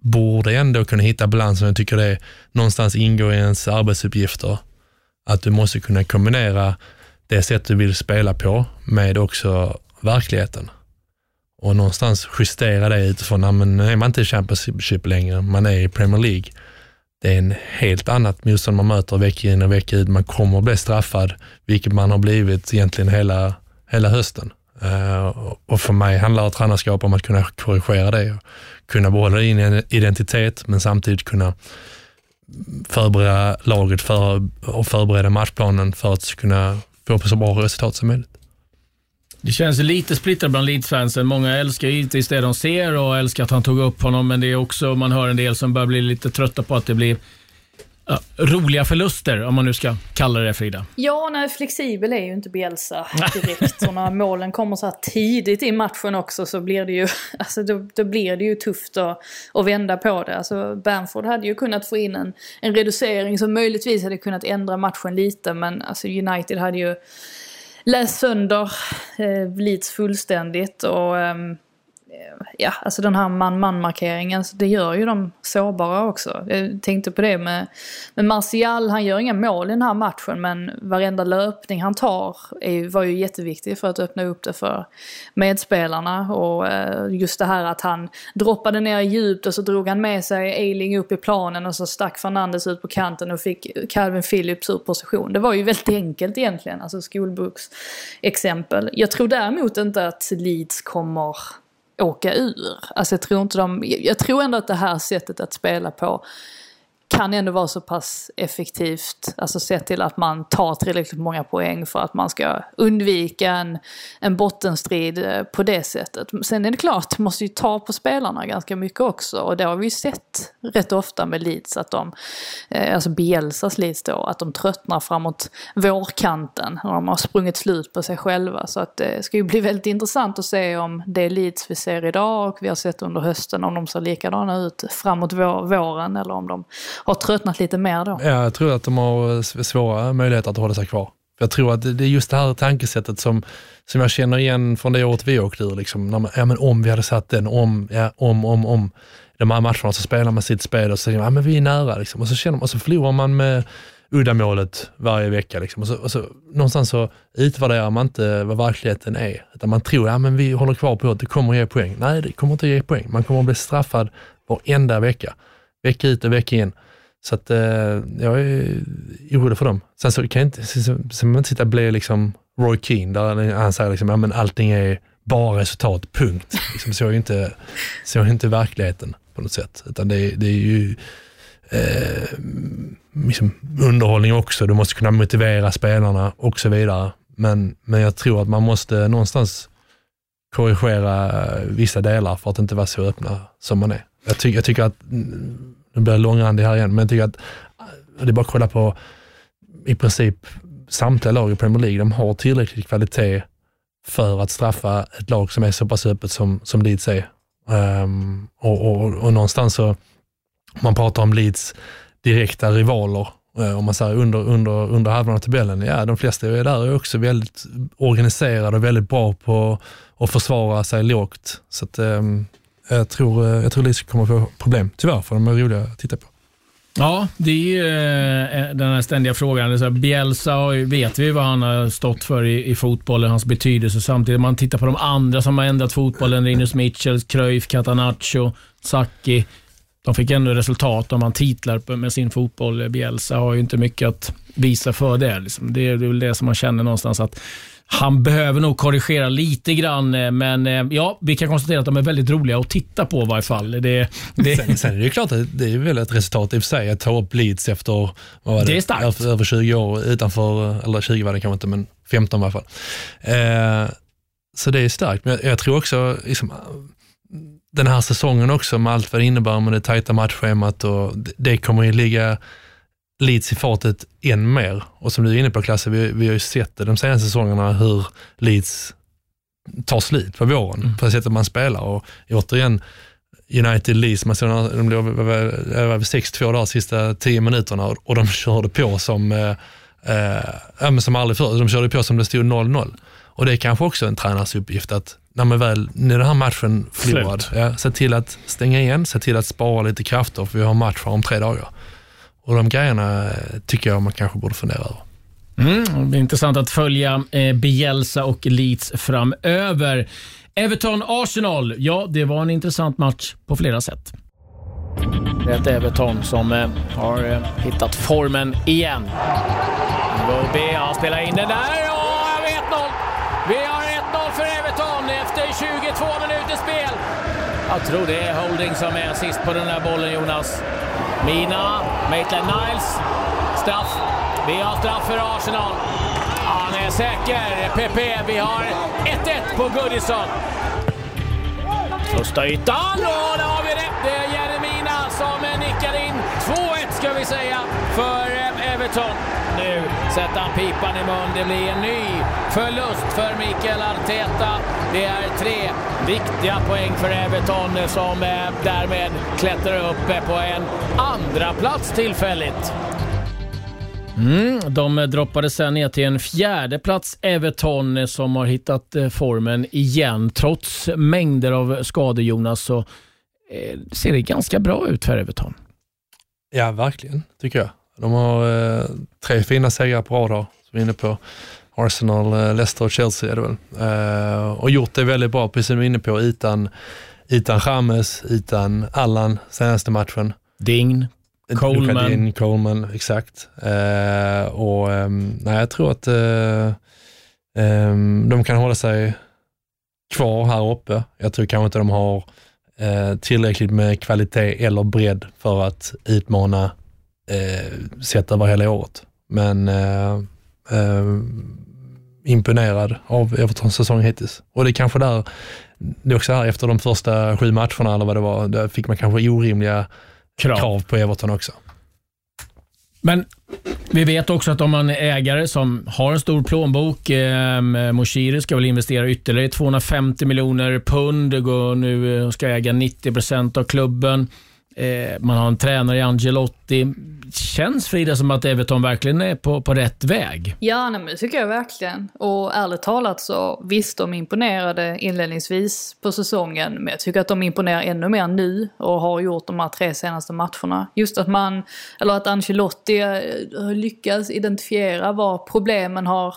borde ändå kunna hitta balansen. Jag tycker det någonstans ingår i ens arbetsuppgifter. Att du måste kunna kombinera det sätt du vill spela på med också verkligheten. Och någonstans justera det utifrån, ja, men är man inte i Championship längre, man är i Premier League. Det är en helt annat motstånd man möter vecka in och vecka ut. Man kommer att bli straffad, vilket man har blivit egentligen hela, hela hösten. Eh, och för mig handlar tränarskap om att kunna korrigera det kunna behålla din identitet men samtidigt kunna förbereda laget för, och förbereda matchplanen för att kunna få på så bra resultat som möjligt. Det känns lite splittrat bland Leeds-fansen. Många älskar givetvis det de ser och älskar att han tog upp honom, men det är också, man hör en del som börjar bli lite trötta på att det blir Ja, roliga förluster, om man nu ska kalla det Frida. Ja, nej, flexibel är ju inte Bielsa direkt. och när målen kommer så här tidigt i matchen också så blir det ju, <laughs> alltså, då, då blir det ju tufft att, att vända på det. Alltså, Bamford hade ju kunnat få in en, en reducering som möjligtvis hade kunnat ändra matchen lite, men alltså, United hade ju läst sönder eh, Leeds fullständigt. och... Um, ja, alltså den här man-man-markeringen, det gör ju dem sårbara också. Jag tänkte på det med, med Martial, han gör inga mål i den här matchen men varenda löpning han tar är, var ju jätteviktig för att öppna upp det för medspelarna. Och eh, just det här att han droppade ner djupt och så drog han med sig Eiling upp i planen och så stack Fernandes ut på kanten och fick Calvin Phillips ur position. Det var ju väldigt enkelt egentligen, alltså skolboksexempel. Jag tror däremot inte att Leeds kommer åka ur. Alltså jag tror inte de, jag tror ändå att det här sättet att spela på kan ändå vara så pass effektivt, alltså sett till att man tar tillräckligt många poäng för att man ska undvika en, en bottenstrid eh, på det sättet. Sen är det klart, det måste ju ta på spelarna ganska mycket också och det har vi ju sett rätt ofta med Leeds, att de, eh, alltså Bielsas Leeds då, att de tröttnar framåt vårkanten när de har sprungit slut på sig själva. Så att eh, det ska ju bli väldigt intressant att se om det Leeds vi ser idag och vi har sett under hösten, om de ser likadana ut framåt våren eller om de har tröttnat lite mer då? Ja, jag tror att de har eh, svåra möjligheter att hålla sig kvar. Jag tror att det är just det här tankesättet som, som jag känner igen från det året vi åkte ur. Liksom, när man, ja, men om vi hade satt den, om, ja, om, om, om. De här matcherna så spelar man sitt spel och så säger man, ja, men vi är nära. Liksom. Och, så känner man, och så förlorar man med uddamålet varje vecka. Liksom. Och så, och så, någonstans så utvärderar man inte vad verkligheten är. Utan man tror, ja men vi håller kvar på att det kommer att ge poäng. Nej, det kommer inte att ge poäng. Man kommer att bli straffad varenda vecka. Vecka ut och vecka in. Så att, eh, jag är orolig för dem. Sen så kan jag inte, sen, sen man inte sitta och bli liksom Roy Keane, där han säger liksom, ja, men allting är bara resultat, punkt. <laughs> Liksom, så är ju inte, så är inte verkligheten på något sätt. Utan det, det är ju eh, liksom underhållning också. Du måste kunna motivera spelarna och så vidare. Men, men jag tror att man måste någonstans korrigera vissa delar för att inte vara så öppna som man är. Jag, ty jag tycker att, nu blir jag långrandig här igen, men jag tycker att äh, det är bara att kolla på i princip samtliga lag i Premier League. De har tillräcklig kvalitet för att straffa ett lag som är så pass öppet som, som Leeds är. Um, och, och, och någonstans så, om man pratar om Leeds direkta rivaler, eh, om man säger under, under, under halvan av tabellen, ja de flesta är där är också väldigt organiserade och väldigt bra på att försvara sig lågt. Så att, um, jag tror, eh, jag tror Lisa kommer få problem, tyvärr, för de är roliga att titta på. Ja, det är ju eh, den här ständiga frågan. Bielsa vet vi vad han har stått för i, i fotbollen, hans betydelse. Samtidigt om man tittar på de andra som har ändrat fotbollen, Rinus Mitchell, Cruyff, Catanaccio, Sacchi. De fick ändå resultat om man titlar med sin fotboll. Bielsa har ju inte mycket att visa för det. Liksom. Det är väl det som man känner någonstans att han behöver nog korrigera lite grann, eh, men eh, ja, vi kan konstatera att de är väldigt roliga att titta på i varje fall. Det, det... Sen, sen är det klart att det är väl ett resultat i och för sig att ta upp Leeds efter det? Det är över 20 år utanför, eller 20 var det kanske inte, men 15 i alla fall. Eh, så det är starkt, men jag, jag tror också, liksom, den här säsongen också med allt vad det innebär med det tajta matchschemat och det, det kommer ju ligga Leeds i fartet än mer. Och som du är inne på Klasse, vi, vi har ju sett det de senaste säsongerna hur Leeds tar slut på våren mm. på det sättet man spelar. Och återigen, United Leeds, man såg de blev över 6-2 där sista 10 minuterna och de <laughs> körde på som, eh, eh, som aldrig förr. De körde på som det stod 0-0. Och det är kanske också en tränars uppgift att när man väl, när den här matchen förlorad, ja, se till att stänga igen, se till att spara lite krafter för vi har match om tre dagar. Och de grejerna eh, tycker jag man kanske borde fundera över. Mm, det är intressant att följa eh, Bielsa och Leeds framöver. Everton-Arsenal, ja det var en intressant match på flera sätt. Det är ett Everton som eh, har eh, hittat formen igen. Iwobi han spelar in den där och vi har 1-0. Vi har 1-0 för Everton efter 22 minuters spel. Jag tror det är Holding som är sist på den där bollen, Jonas. Mina, Maitland Niles, straff. Vi har straff för Arsenal. Han är säker, PP. Vi har 1-1 på Goodison. Första ytan och där har vi det. Det är Jeremina som nickar in 2-1 ska vi säga för eh, Everton. Sätter han pipan i mun. Det blir en ny förlust för Mikael Arteta. Det är tre viktiga poäng för Everton som eh, därmed klättrar upp eh, på en andra plats tillfälligt. Mm, de droppade sen ner till en fjärde plats Everton som har hittat eh, formen igen. Trots mängder av skador Jonas så ser det ganska bra ut för Everton. Ja, verkligen tycker jag. De har eh, tre fina segrar på rad som vi är inne på. Arsenal, eh, Leicester och Chelsea är det väl. Eh, och gjort det väldigt bra, precis som du är inne på, utan, utan James, utan Allan senaste matchen. Dign, Coleman. Din, Coleman, exakt. Eh, och um, nej, jag tror att uh, um, de kan hålla sig kvar här uppe. Jag tror kanske inte de har tillräckligt med kvalitet eller bredd för att utmana uh, sett över hela året. Men uh, imponerad av Evertons säsong hittills. Och det är kanske där, det är också här efter de första sju matcherna eller vad det var, där fick man kanske orimliga krav, krav på Everton också. Men vi vet också att om man är ägare som har en stor plånbok, eh, Moshiri ska väl investera ytterligare 250 miljoner pund, går nu eh, ska äga 90 procent av klubben. Eh, man har en tränare i Angelotti. Det Känns Frida som att Everton verkligen är på, på rätt väg? Ja, nej, men det tycker jag verkligen. Och ärligt talat så visst, de imponerade inledningsvis på säsongen. Men jag tycker att de imponerar ännu mer nu och har gjort de här tre senaste matcherna. Just att man, eller att Ancelotti eh, lyckas har lyckats identifiera var problemen har,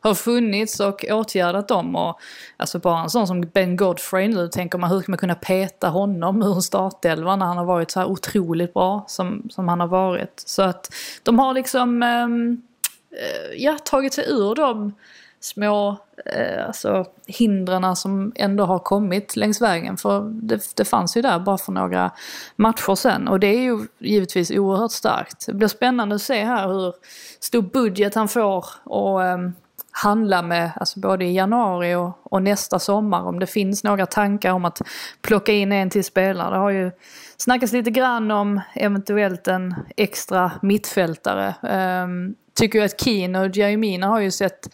har funnits och åtgärdat dem. Och alltså bara en sån som Ben Godfrey nu, tänker man hur ska man kunna peta honom ur startelvan när han har varit så här otroligt bra som, som han han har varit. Så att de har liksom, ehm, eh, ja, tagit sig ur de små eh, alltså, hindren som ändå har kommit längs vägen. För det, det fanns ju där bara för några matcher sen. Och det är ju givetvis oerhört starkt. Det blir spännande att se här hur stor budget han får och eh, handla med, alltså både i januari och, och, nästa sommar. Om det finns några tankar om att plocka in en till spelare. Det har ju Snackas lite grann om eventuellt en extra mittfältare. Um, tycker ju att Keen och Jeremina har ju sett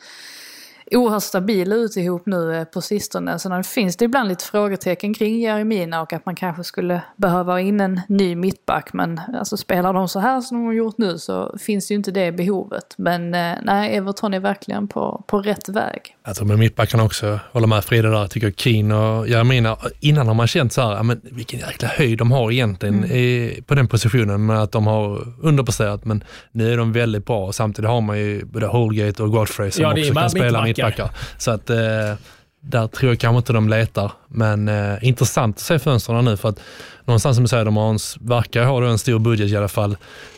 oerhört stabila ut ihop nu eh, på sistone. Sen finns det ibland lite frågetecken kring Jeremina och att man kanske skulle behöva in en ny mittback. Men alltså spelar de så här som de har gjort nu så finns ju inte det behovet. Men eh, nej, Everton är verkligen på, på rätt väg. Jag tror med mittbackarna också, håller med Frida där, tycker Keen och Jeremina, innan har man känt så här, men vilken jäkla höjd de har egentligen mm. i, på den positionen, med att de har underpresterat, men nu är de väldigt bra. Samtidigt har man ju både Holgate och Godfrey som ja, också kan spela mittbackar. Så att eh, där tror jag kanske inte de letar. Men eh, intressant att se fönstren nu för att någonstans som du säger, de har en, verkar ha en stor budget i alla fall.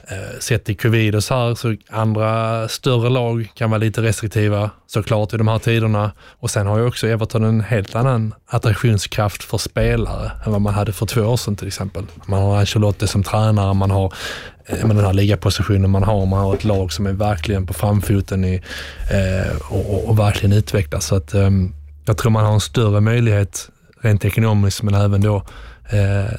Eh, sett i covid och så här, så andra större lag kan vara lite restriktiva såklart i de här tiderna. Och sen har ju också Everton en helt annan attraktionskraft för spelare än vad man hade för två år sedan till exempel. Man har Ancelotti som tränare, man har eh, med den här ligapositionen man har, man har ett lag som är verkligen på framfoten i, eh, och, och, och, verkligen utvecklas. Så att, eh, jag tror man har en större möjlighet rent ekonomiskt men även då eh,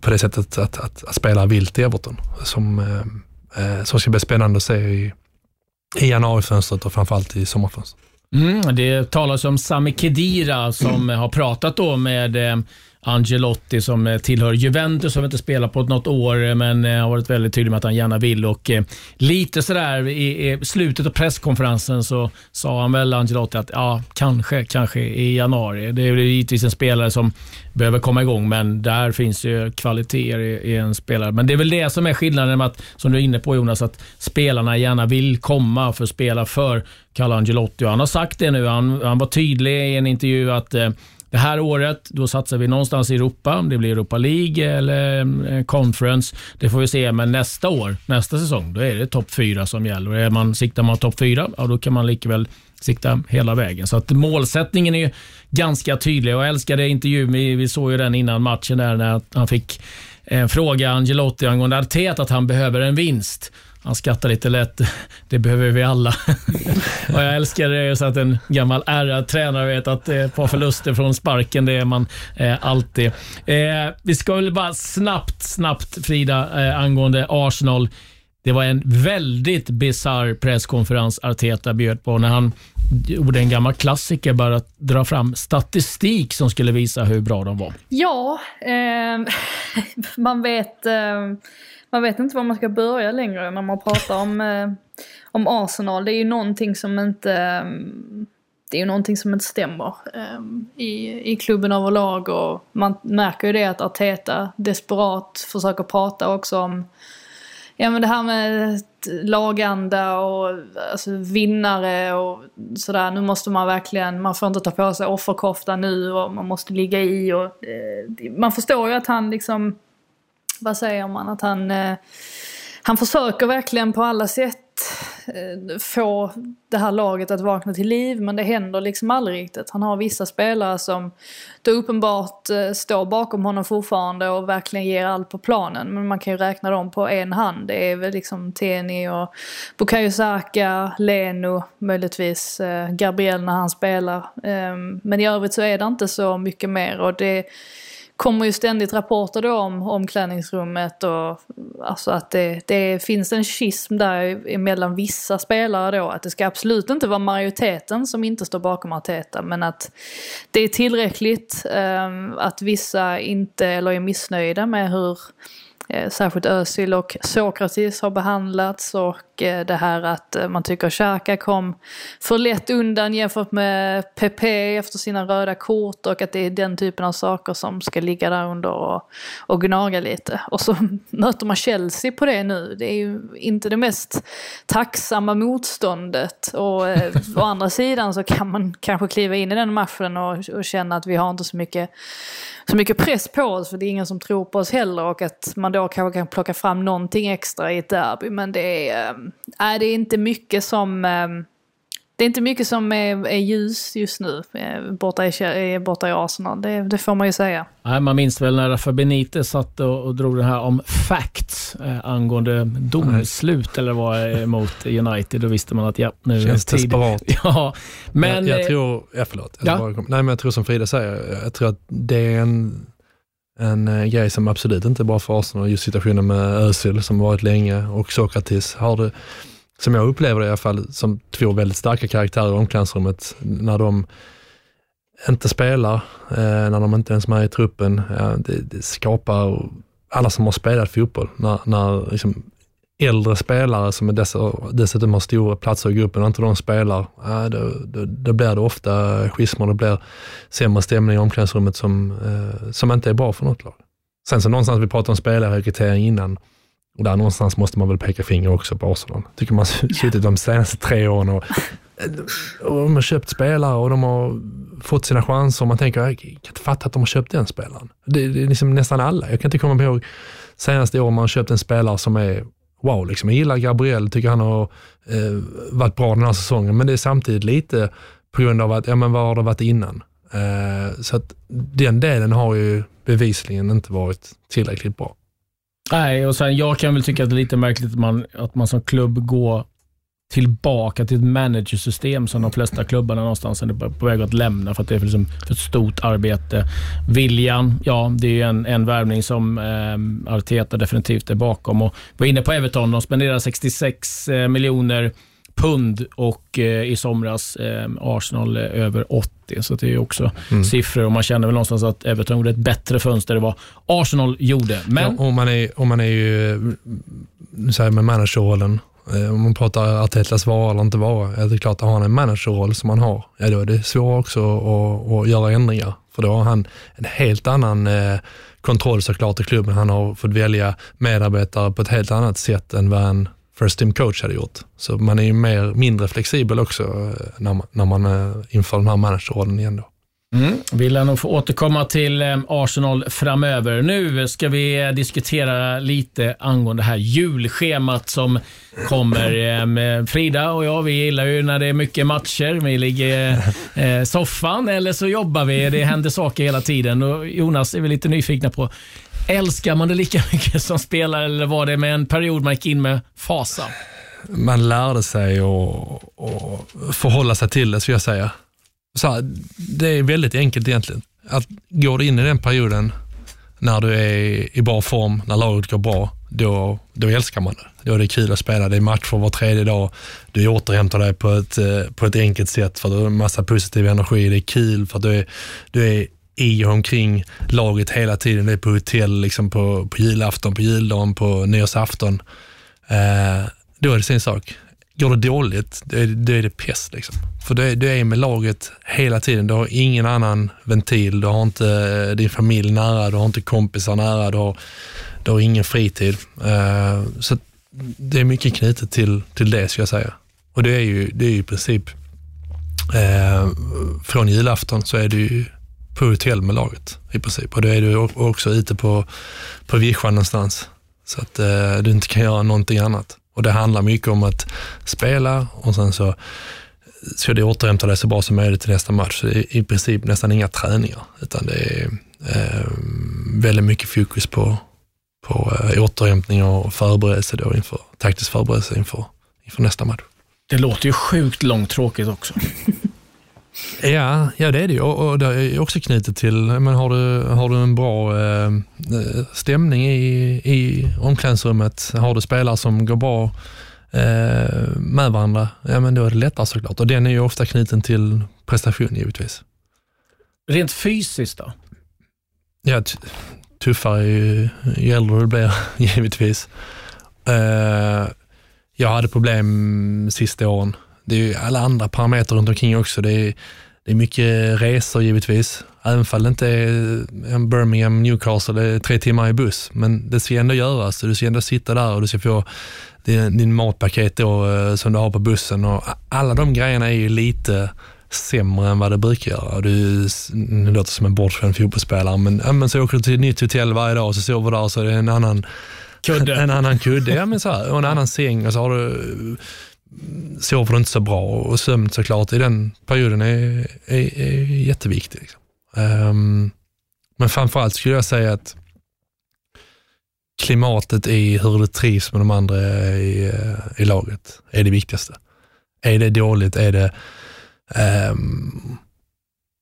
på det sättet att, att, att spela vilt i Everton. Som, eh, eh, som ska bli spännande att se i, i januarifönstret och framförallt i sommarfönstret. Mm, det talas om Sami Khedira som mm. <clears throat> har pratat då med eh, Angelotti som eh, tillhör Juventus, som inte spelat på något år, eh, men eh, har varit väldigt tydlig med att han gärna vill. Och lite sådär i, slutet av presskonferensen så sa han väl, Angelotti, att ja, kanske, kanske i januari. Det är givetvis en spelare som behöver komma igång, men där finns ju kvaliteter i, i en spelare. Men det är väl det som är skillnaden med att, som du är inne på Jonas, att spelarna gärna vill komma för att spela för Carlo Angelotti. Och han har sagt det nu. Han, han var tydlig i en intervju att det här året då satsar vi någonstans i Europa, om det blir Europa League eller eh, Conference. Det får vi se, men nästa år, nästa säsong, då är det topp fyra som gäller. Är man, siktar man topp fyra, ja, då kan man likväl sikta hela vägen. Så att målsättningen är ganska tydlig jag älskade intervjun. Vi, vi såg ju den innan matchen där när han fick en fråga Angelotti angående Arteta att han behöver en vinst. Han skrattar lite lätt. Det behöver vi alla. <laughs> och jag älskar det så att en gammal ärrad tränare vet att ett par förluster från sparken, det är man eh, alltid. Eh, vi ska väl bara snabbt, snabbt Frida, eh, angående Arsenal. Det var en väldigt bizarr presskonferens Arteta bjöd på när han gjorde en gammal klassiker, bara att dra fram statistik som skulle visa hur bra de var. Ja, eh, <laughs> man vet eh, man vet inte var man ska börja längre när man pratar om, eh, om Arsenal. Det är ju någonting som inte eh, det är ju någonting som inte stämmer eh, i, i klubben överlag och man märker ju det att Arteta desperat försöker prata också om Ja men det här med laganda och alltså, vinnare och sådär. Nu måste man verkligen, man får inte ta på sig offerkofta nu och man måste ligga i och eh, man förstår ju att han liksom vad säger man, att han, eh, han försöker verkligen på alla sätt eh, få det här laget att vakna till liv men det händer liksom aldrig riktigt. Han har vissa spelare som då uppenbart eh, står bakom honom fortfarande och verkligen ger allt på planen. Men man kan ju räkna dem på en hand. Det är väl liksom Teni och Bukayo Saka, Leno, möjligtvis Gabriel när han spelar. Ehm, men i övrigt så är det inte så mycket mer och det kommer ju ständigt rapporter då om omklädningsrummet och alltså att det, det finns en schism där mellan vissa spelare då. Att det ska absolut inte vara majoriteten som inte står bakom Arteta men att det är tillräckligt eh, att vissa inte eller är missnöjda med hur Eh, särskilt Özil och Sokratis har behandlats och Eh, det här att eh, man tycker Xhaka kom för lätt undan jämfört med Pepe efter sina röda kort och att det är den typen av saker som ska ligga där under och, och gnaga lite. Och så <laughs> möter man Chelsea på det nu. Det är ju inte det mest tacksamma motståndet och eh, å andra sidan så kan man kanske kliva in i den matchen och, och känna att vi har inte så mycket så mycket press på oss för det är ingen som tror på oss heller och att man då kanske kan plocka fram någonting extra i ett derby. Men det är, äh, det är inte mycket som äh, Det är inte mycket som är, är ljus just nu eh, borta i, eh, borta i Arsenal. Det, det får man ju säga. Nej, man minns väl när Rafa Benitez satt och, och drog det här om facts eh, angående domslut eller vad <laughs> var emot United. Då visste man att ja, nu Känns är det tid. desperat. <laughs> Ja, men... jag, eh, jag tror, ja, förlåt, jag Ja. bara nej, men jag tror som Frida säger, jag tror att det är en, en eh, grej som absolut inte är bra för Arsenal. Just situationen med Özil som varit länge och Sokratis har det, som jag upplever det i alla fall, som två väldigt starka karaktärer i omklädningsrummet. När de inte spelar, eh, när de inte ens är med i truppen, det, det skapar alla som har spelat fotboll, när, när liksom äldre spelare som är dess, dessutom har stora platser i gruppen och inte de spelar, då, då, då blir det ofta schismer, det blir sämre stämning i omklädningsrummet som, eh, som inte är bra för något lag. Sen så någonstans, vi pratade om spelarrekrytering innan, och där någonstans måste man väl peka finger också på Arsenal. Tycker man suttit de senaste tre åren och, och de har köpt spelare och de har fått sina chanser och man tänker, jag kan inte fatta att de har köpt den spelaren. Det, det är liksom nästan alla. Jag kan inte komma ihåg senaste åren man har köpt en spelare som är wow, liksom. jag gillar Gabriel, tycker han har eh, varit bra den här säsongen, men det är samtidigt lite på grund av att, ja men vad har det varit innan? Eh, så att den delen har ju bevisligen inte varit tillräckligt bra. Nej, och sen jag kan väl tycka att det är lite märkligt att man, att man som klubb går tillbaka till ett managersystem som de flesta klubbarna någonstans är på väg att lämna för att det är för, liksom, för ett stort arbete. Viljan, ja, det är ju en, en värvning som eh, Arteta definitivt är bakom. Och var inne på Everton, de spenderar 66 eh, miljoner pund och eh, i somras eh, Arsenal eh, över 80. Så det är ju också Mm. siffror och man känner väl någonstans att Everton gjorde ett bättre fönster än vad Arsenal gjorde. Men Ja, om, man är, om man är ju, nu säger jag med managerrollen, eh, Eh, om man pratar Artetas vara eller inte vara, är det är klart, har han en managerroll som han har, ja då är det svårt också att, att göra ändringar. För då har han en helt annan eh, kontroll såklart i klubben. Han har fått välja medarbetare på ett helt annat sätt än vad en first team coach hade gjort. Så man är ju mer, mindre flexibel också eh, när man, när man inför den här managerrollen igen då. Mm. Vill jag nog få återkomma till eh, Arsenal framöver. Nu ska vi eh, diskutera lite angående det här julschemat som kommer. Eh, Frida och jag, vi gillar ju när det är mycket matcher. Vi ligger i soffan eller så jobbar vi. Det händer saker hela tiden. Och Jonas är vi lite nyfikna på, älskar man det lika <laughs> mycket som spelare eller var det med en period man gick in med fasa? man lärde sig att förhålla sig till det, skulle jag säga. Så här, det är väldigt enkelt egentligen. Att går du in i den perioden när du är i bra form, när laget går bra, då, då älskar man det. Då är det kul att spela. Det är matcher var tredje dag. Du återhämtar dig på ett, eh, på ett enkelt sätt för du har en massa positiv energi. Det är kul för att du är, du är i och omkring laget hela tiden. Du är på hotell liksom på, på julafton, på juldagen, på nyårsafton. Eh, då är det sin sak. Går det dåligt, då är, då är det pest. Liksom. För du är, du är med laget hela tiden. Du har ingen annan ventil. Du har inte eh, din familj nära, du har inte kompisar nära, du har, du har ingen fritid. Uh, så det är mycket knutet till, till det, ska jag säga. Och det är ju, det är ju i princip uh, från julafton så är du ju på hotell med laget i princip. Och då är du också ute på, på vischan någonstans. Så att uh, du inte kan göra någonting annat. Och det handlar mycket om att spela och sen så ska du återhämta dig så bra som möjligt till nästa match. Så det är i princip nästan inga träningar, utan det är eh, väldigt mycket fokus på, på eh, återhämtning och förberedelse då inför, taktisk förberedelse inför, inför nästa match. Det låter ju sjukt långtråkigt också. <laughs> Ja, ja det är det ju. Och, och det är också knutet till, men har, du, har du en bra eh, stämning i, i omklädningsrummet, har du spelare som går bra med varandra, ja men då är det lättare såklart. Och den är ju ofta knuten till prestation givetvis. Rent fysiskt då? Ja, tuffare ju, ju äldre du blir <laughs> givetvis. Eh, jag hade problem sista åren. Det är ju alla andra parametrar runt omkring också. Det är, det är mycket resor givetvis. Även om det inte är en Birmingham, Newcastle, det är tre timmar i buss. Men det ska ändå göras. Du ska ändå sitta där och du ska få din, din matpaket då, eh, som du har på bussen. Och alla de grejerna är ju lite sämre än vad det brukar göra. Du, nu låter som en bortskämd fotbollsspelare, men, ja, men så åker du till ett nytt hotell varje dag och så sover du där och så är det en annan Kudde. <laughs> En annan kudde, ja, men så här, och en annan säng och så har du sover du inte så bra och sömn såklart i den perioden är, är, är jätteviktig. Liksom. Um, men framförallt skulle jag säga att klimatet i hur du trivs med de andra i, eh, i laget? Är det viktigaste. Är det dåligt, är det um,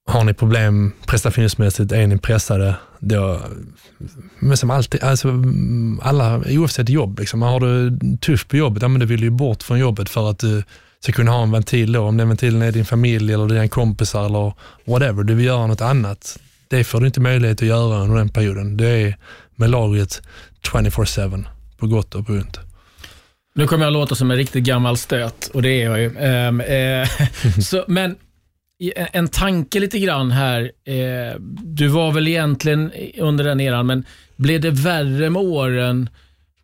har ni problem prestationsmässigt, är ni pressade, då, men som alltid, alltså, alla, oavsett jobb, liksom, har du tufft på jobbet, ja, men du vill ju bort från jobbet för att du ska kunna ha en ventil då, om den ventilen är din familj eller dina kompisar eller whatever, du vill göra något annat. Det får du inte möjlighet att göra under den perioden. Det är med laget. 24-7, på gott och på ont. Nu kommer jag låta som en riktigt gammal stöt och det är jag ju. Um, eh, <laughs> så, men en tanke lite grann här. Eh, du var väl egentligen under den eran, men blev det värre med åren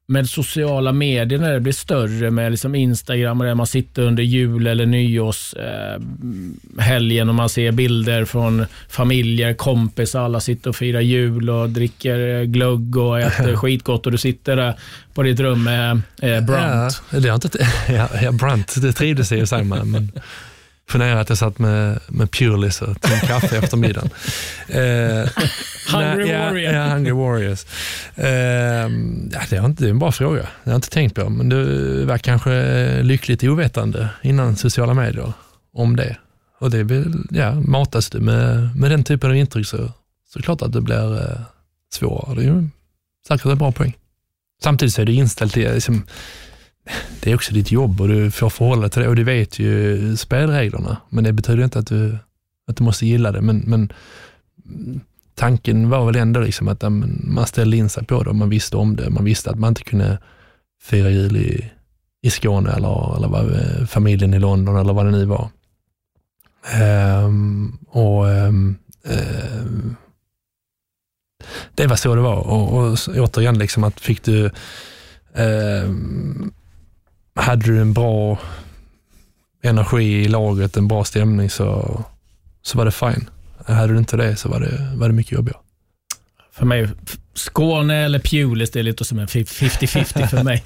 med sociala medier när det blir större med liksom Instagram och där man sitter under jul eller nyårshelgen eh, och man ser bilder från familjer, kompisar, alla sitter och firar jul och dricker glögg och äter <laughs> skitgott och du sitter där på ditt rum med eh, Brunt. Ja, det har inte, <laughs> ja, ja, Brunt, det trivdes jag ju. Men funderade att jag satt med, med Purelis och tog en kaffe efter middagen. <laughs> Eh, hungry nej, Warrior. Ja, Hungry Warriors. Eh, ja, det, är inte, det är en bra fråga. Det har jag inte tänkt på, men du var kanske lyckligt ovetande innan sociala medier om det. Och det väl, ja, matas du med, med den typen av intryck så, så är det klart att det blir eh, svårare. Det är ju säkert en bra poäng. Samtidigt så är du inställd till, liksom, det är också ditt jobb och du får förhålla dig till det och du vet ju spelreglerna. Men det betyder inte att du, att du måste gilla det. Men, men tanken var väl ändå liksom att man ställde in sig på det och man visste om det. Man visste att man inte kunde fira jul i, i Skåne eller, eller var, eh, familjen i London eller vad det nu var. Um, och um, um, Det var så det var och, och återigen, liksom att fick du ehm, hade du en bra energi i laget, en bra stämning så, så var det fine. Hade du inte det så var det, var det mycket jobbigare. För mig, Skåne eller Pulis, det är lite som en 50-50 för mig.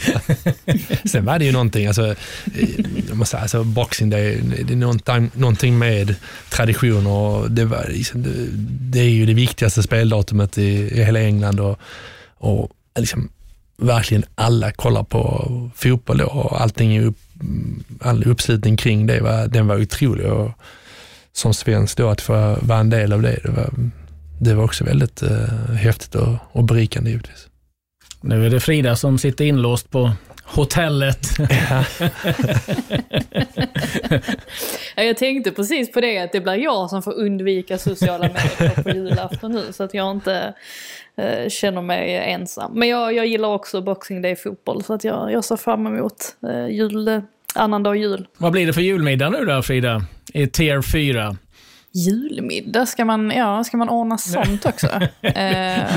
<laughs> Sen var det ju någonting, alltså, måste säga, alltså Boxing Day, det är någonting, någonting med traditioner. Det, var, liksom, det, det, är ju det viktigaste speldatumet i, i hela England och, och liksom, verkligen alla kollar på fotboll och allting upp, all uppslutning kring det, var, den var otrolig. Och som svensk då att få vara en del av det, det var, det var också väldigt eh, häftigt och, och berikande givetvis. Nu är det Frida som sitter inlåst på hotellet. Ja. jag tänkte precis på det, att det blir jag som får undvika sociala medier på julafton nu, så att jag inte eh, känner mig ensam. Men jag, jag gillar också Boxing Day-fotboll, så att jag, jag ser fram emot eh, jul, annandag jul. Vad blir det för julmiddag nu då, Frida? I tier 4? Julmiddag, ska man, ja, ska man ordna sånt också? <laughs> eh.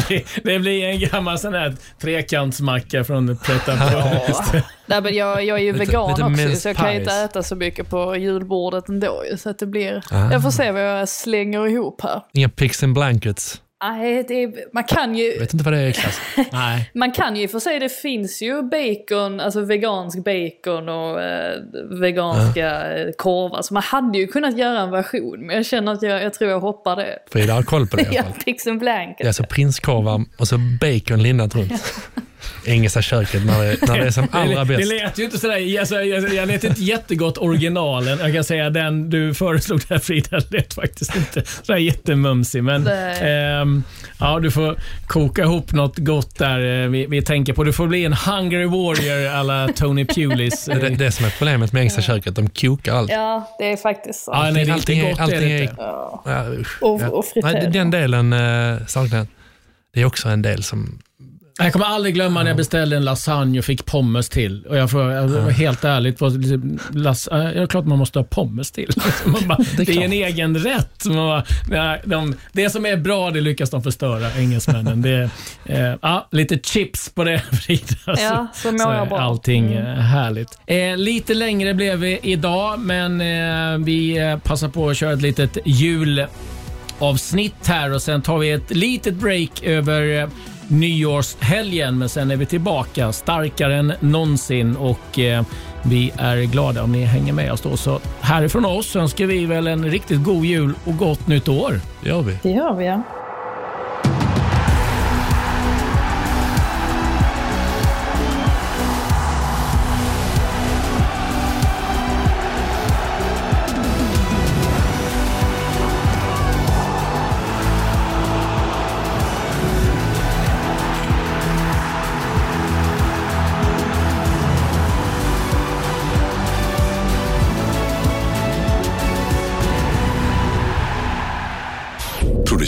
det, det, blir en gammal sån här trekantsmacka från Pret ja. jag, jag är ju vegan lite, lite också, så jag kan ju inte äta så mycket på julbordet ändå. Så att det blir, ah. Jag får se vad jag slänger ihop här. Inga pigs and blankets? Nej, det man kan ju... Jag vet inte vad det är Niklas. <laughs> Nej. Man kan ju få säga det finns ju bacon, alltså vegansk bacon och eh, veganska ja. korvar. Så man hade ju kunnat göra en version, men jag känner att jag, jag tror jag hoppar det. Frida har koll på det i alla <laughs> fall. ja, Pix and är alltså prinskorvar och så bacon lindat runt. <laughs> engelska köket när det, när det är som allra bäst. Det, lät ju inte sådär, alltså, jag, jag lät inte jättegott originalen. Jag kan säga den du föreslog där Frida lät faktiskt inte sådär jättemumsig. Men ähm, ja, du får koka ihop något gott där eh, vi, vi tänker på. Du får bli en hungry warrior alla Tony Pulis. det, det är som är problemet med engelska köket, de kokar allt. Ja, det är faktiskt så. Ja, nej, det är allting, gott, allting är, är, ja. ja, och, och nej, Den delen äh, saknar jag. Det är också en del som jag kommer aldrig glömma när jag beställde en lasagne och fick pommes till. Och jag får, jag var helt ärligt, var liksom, las, ja, klart man måste ha pommes till. <laughs> Bara, det, är det är en egen rätt. Man bara, ja, de, det som är bra, det lyckas de förstöra, engelsmännen. Det, eh, ja, lite chips på det, <laughs> Frida. Ja, så, så jag bra. Allting mm. härligt. Eh, lite längre blev vi idag, men eh, vi eh, passar på att köra ett litet julavsnitt här och sen tar vi ett litet break över nyårshelgen, men sen är vi tillbaka starkare än någonsin och eh, Vi är glada om ni hänger med oss då. Så härifrån oss önskar vi väl en riktigt god jul och gott nytt år. Det gör vi. Det gör vi ja.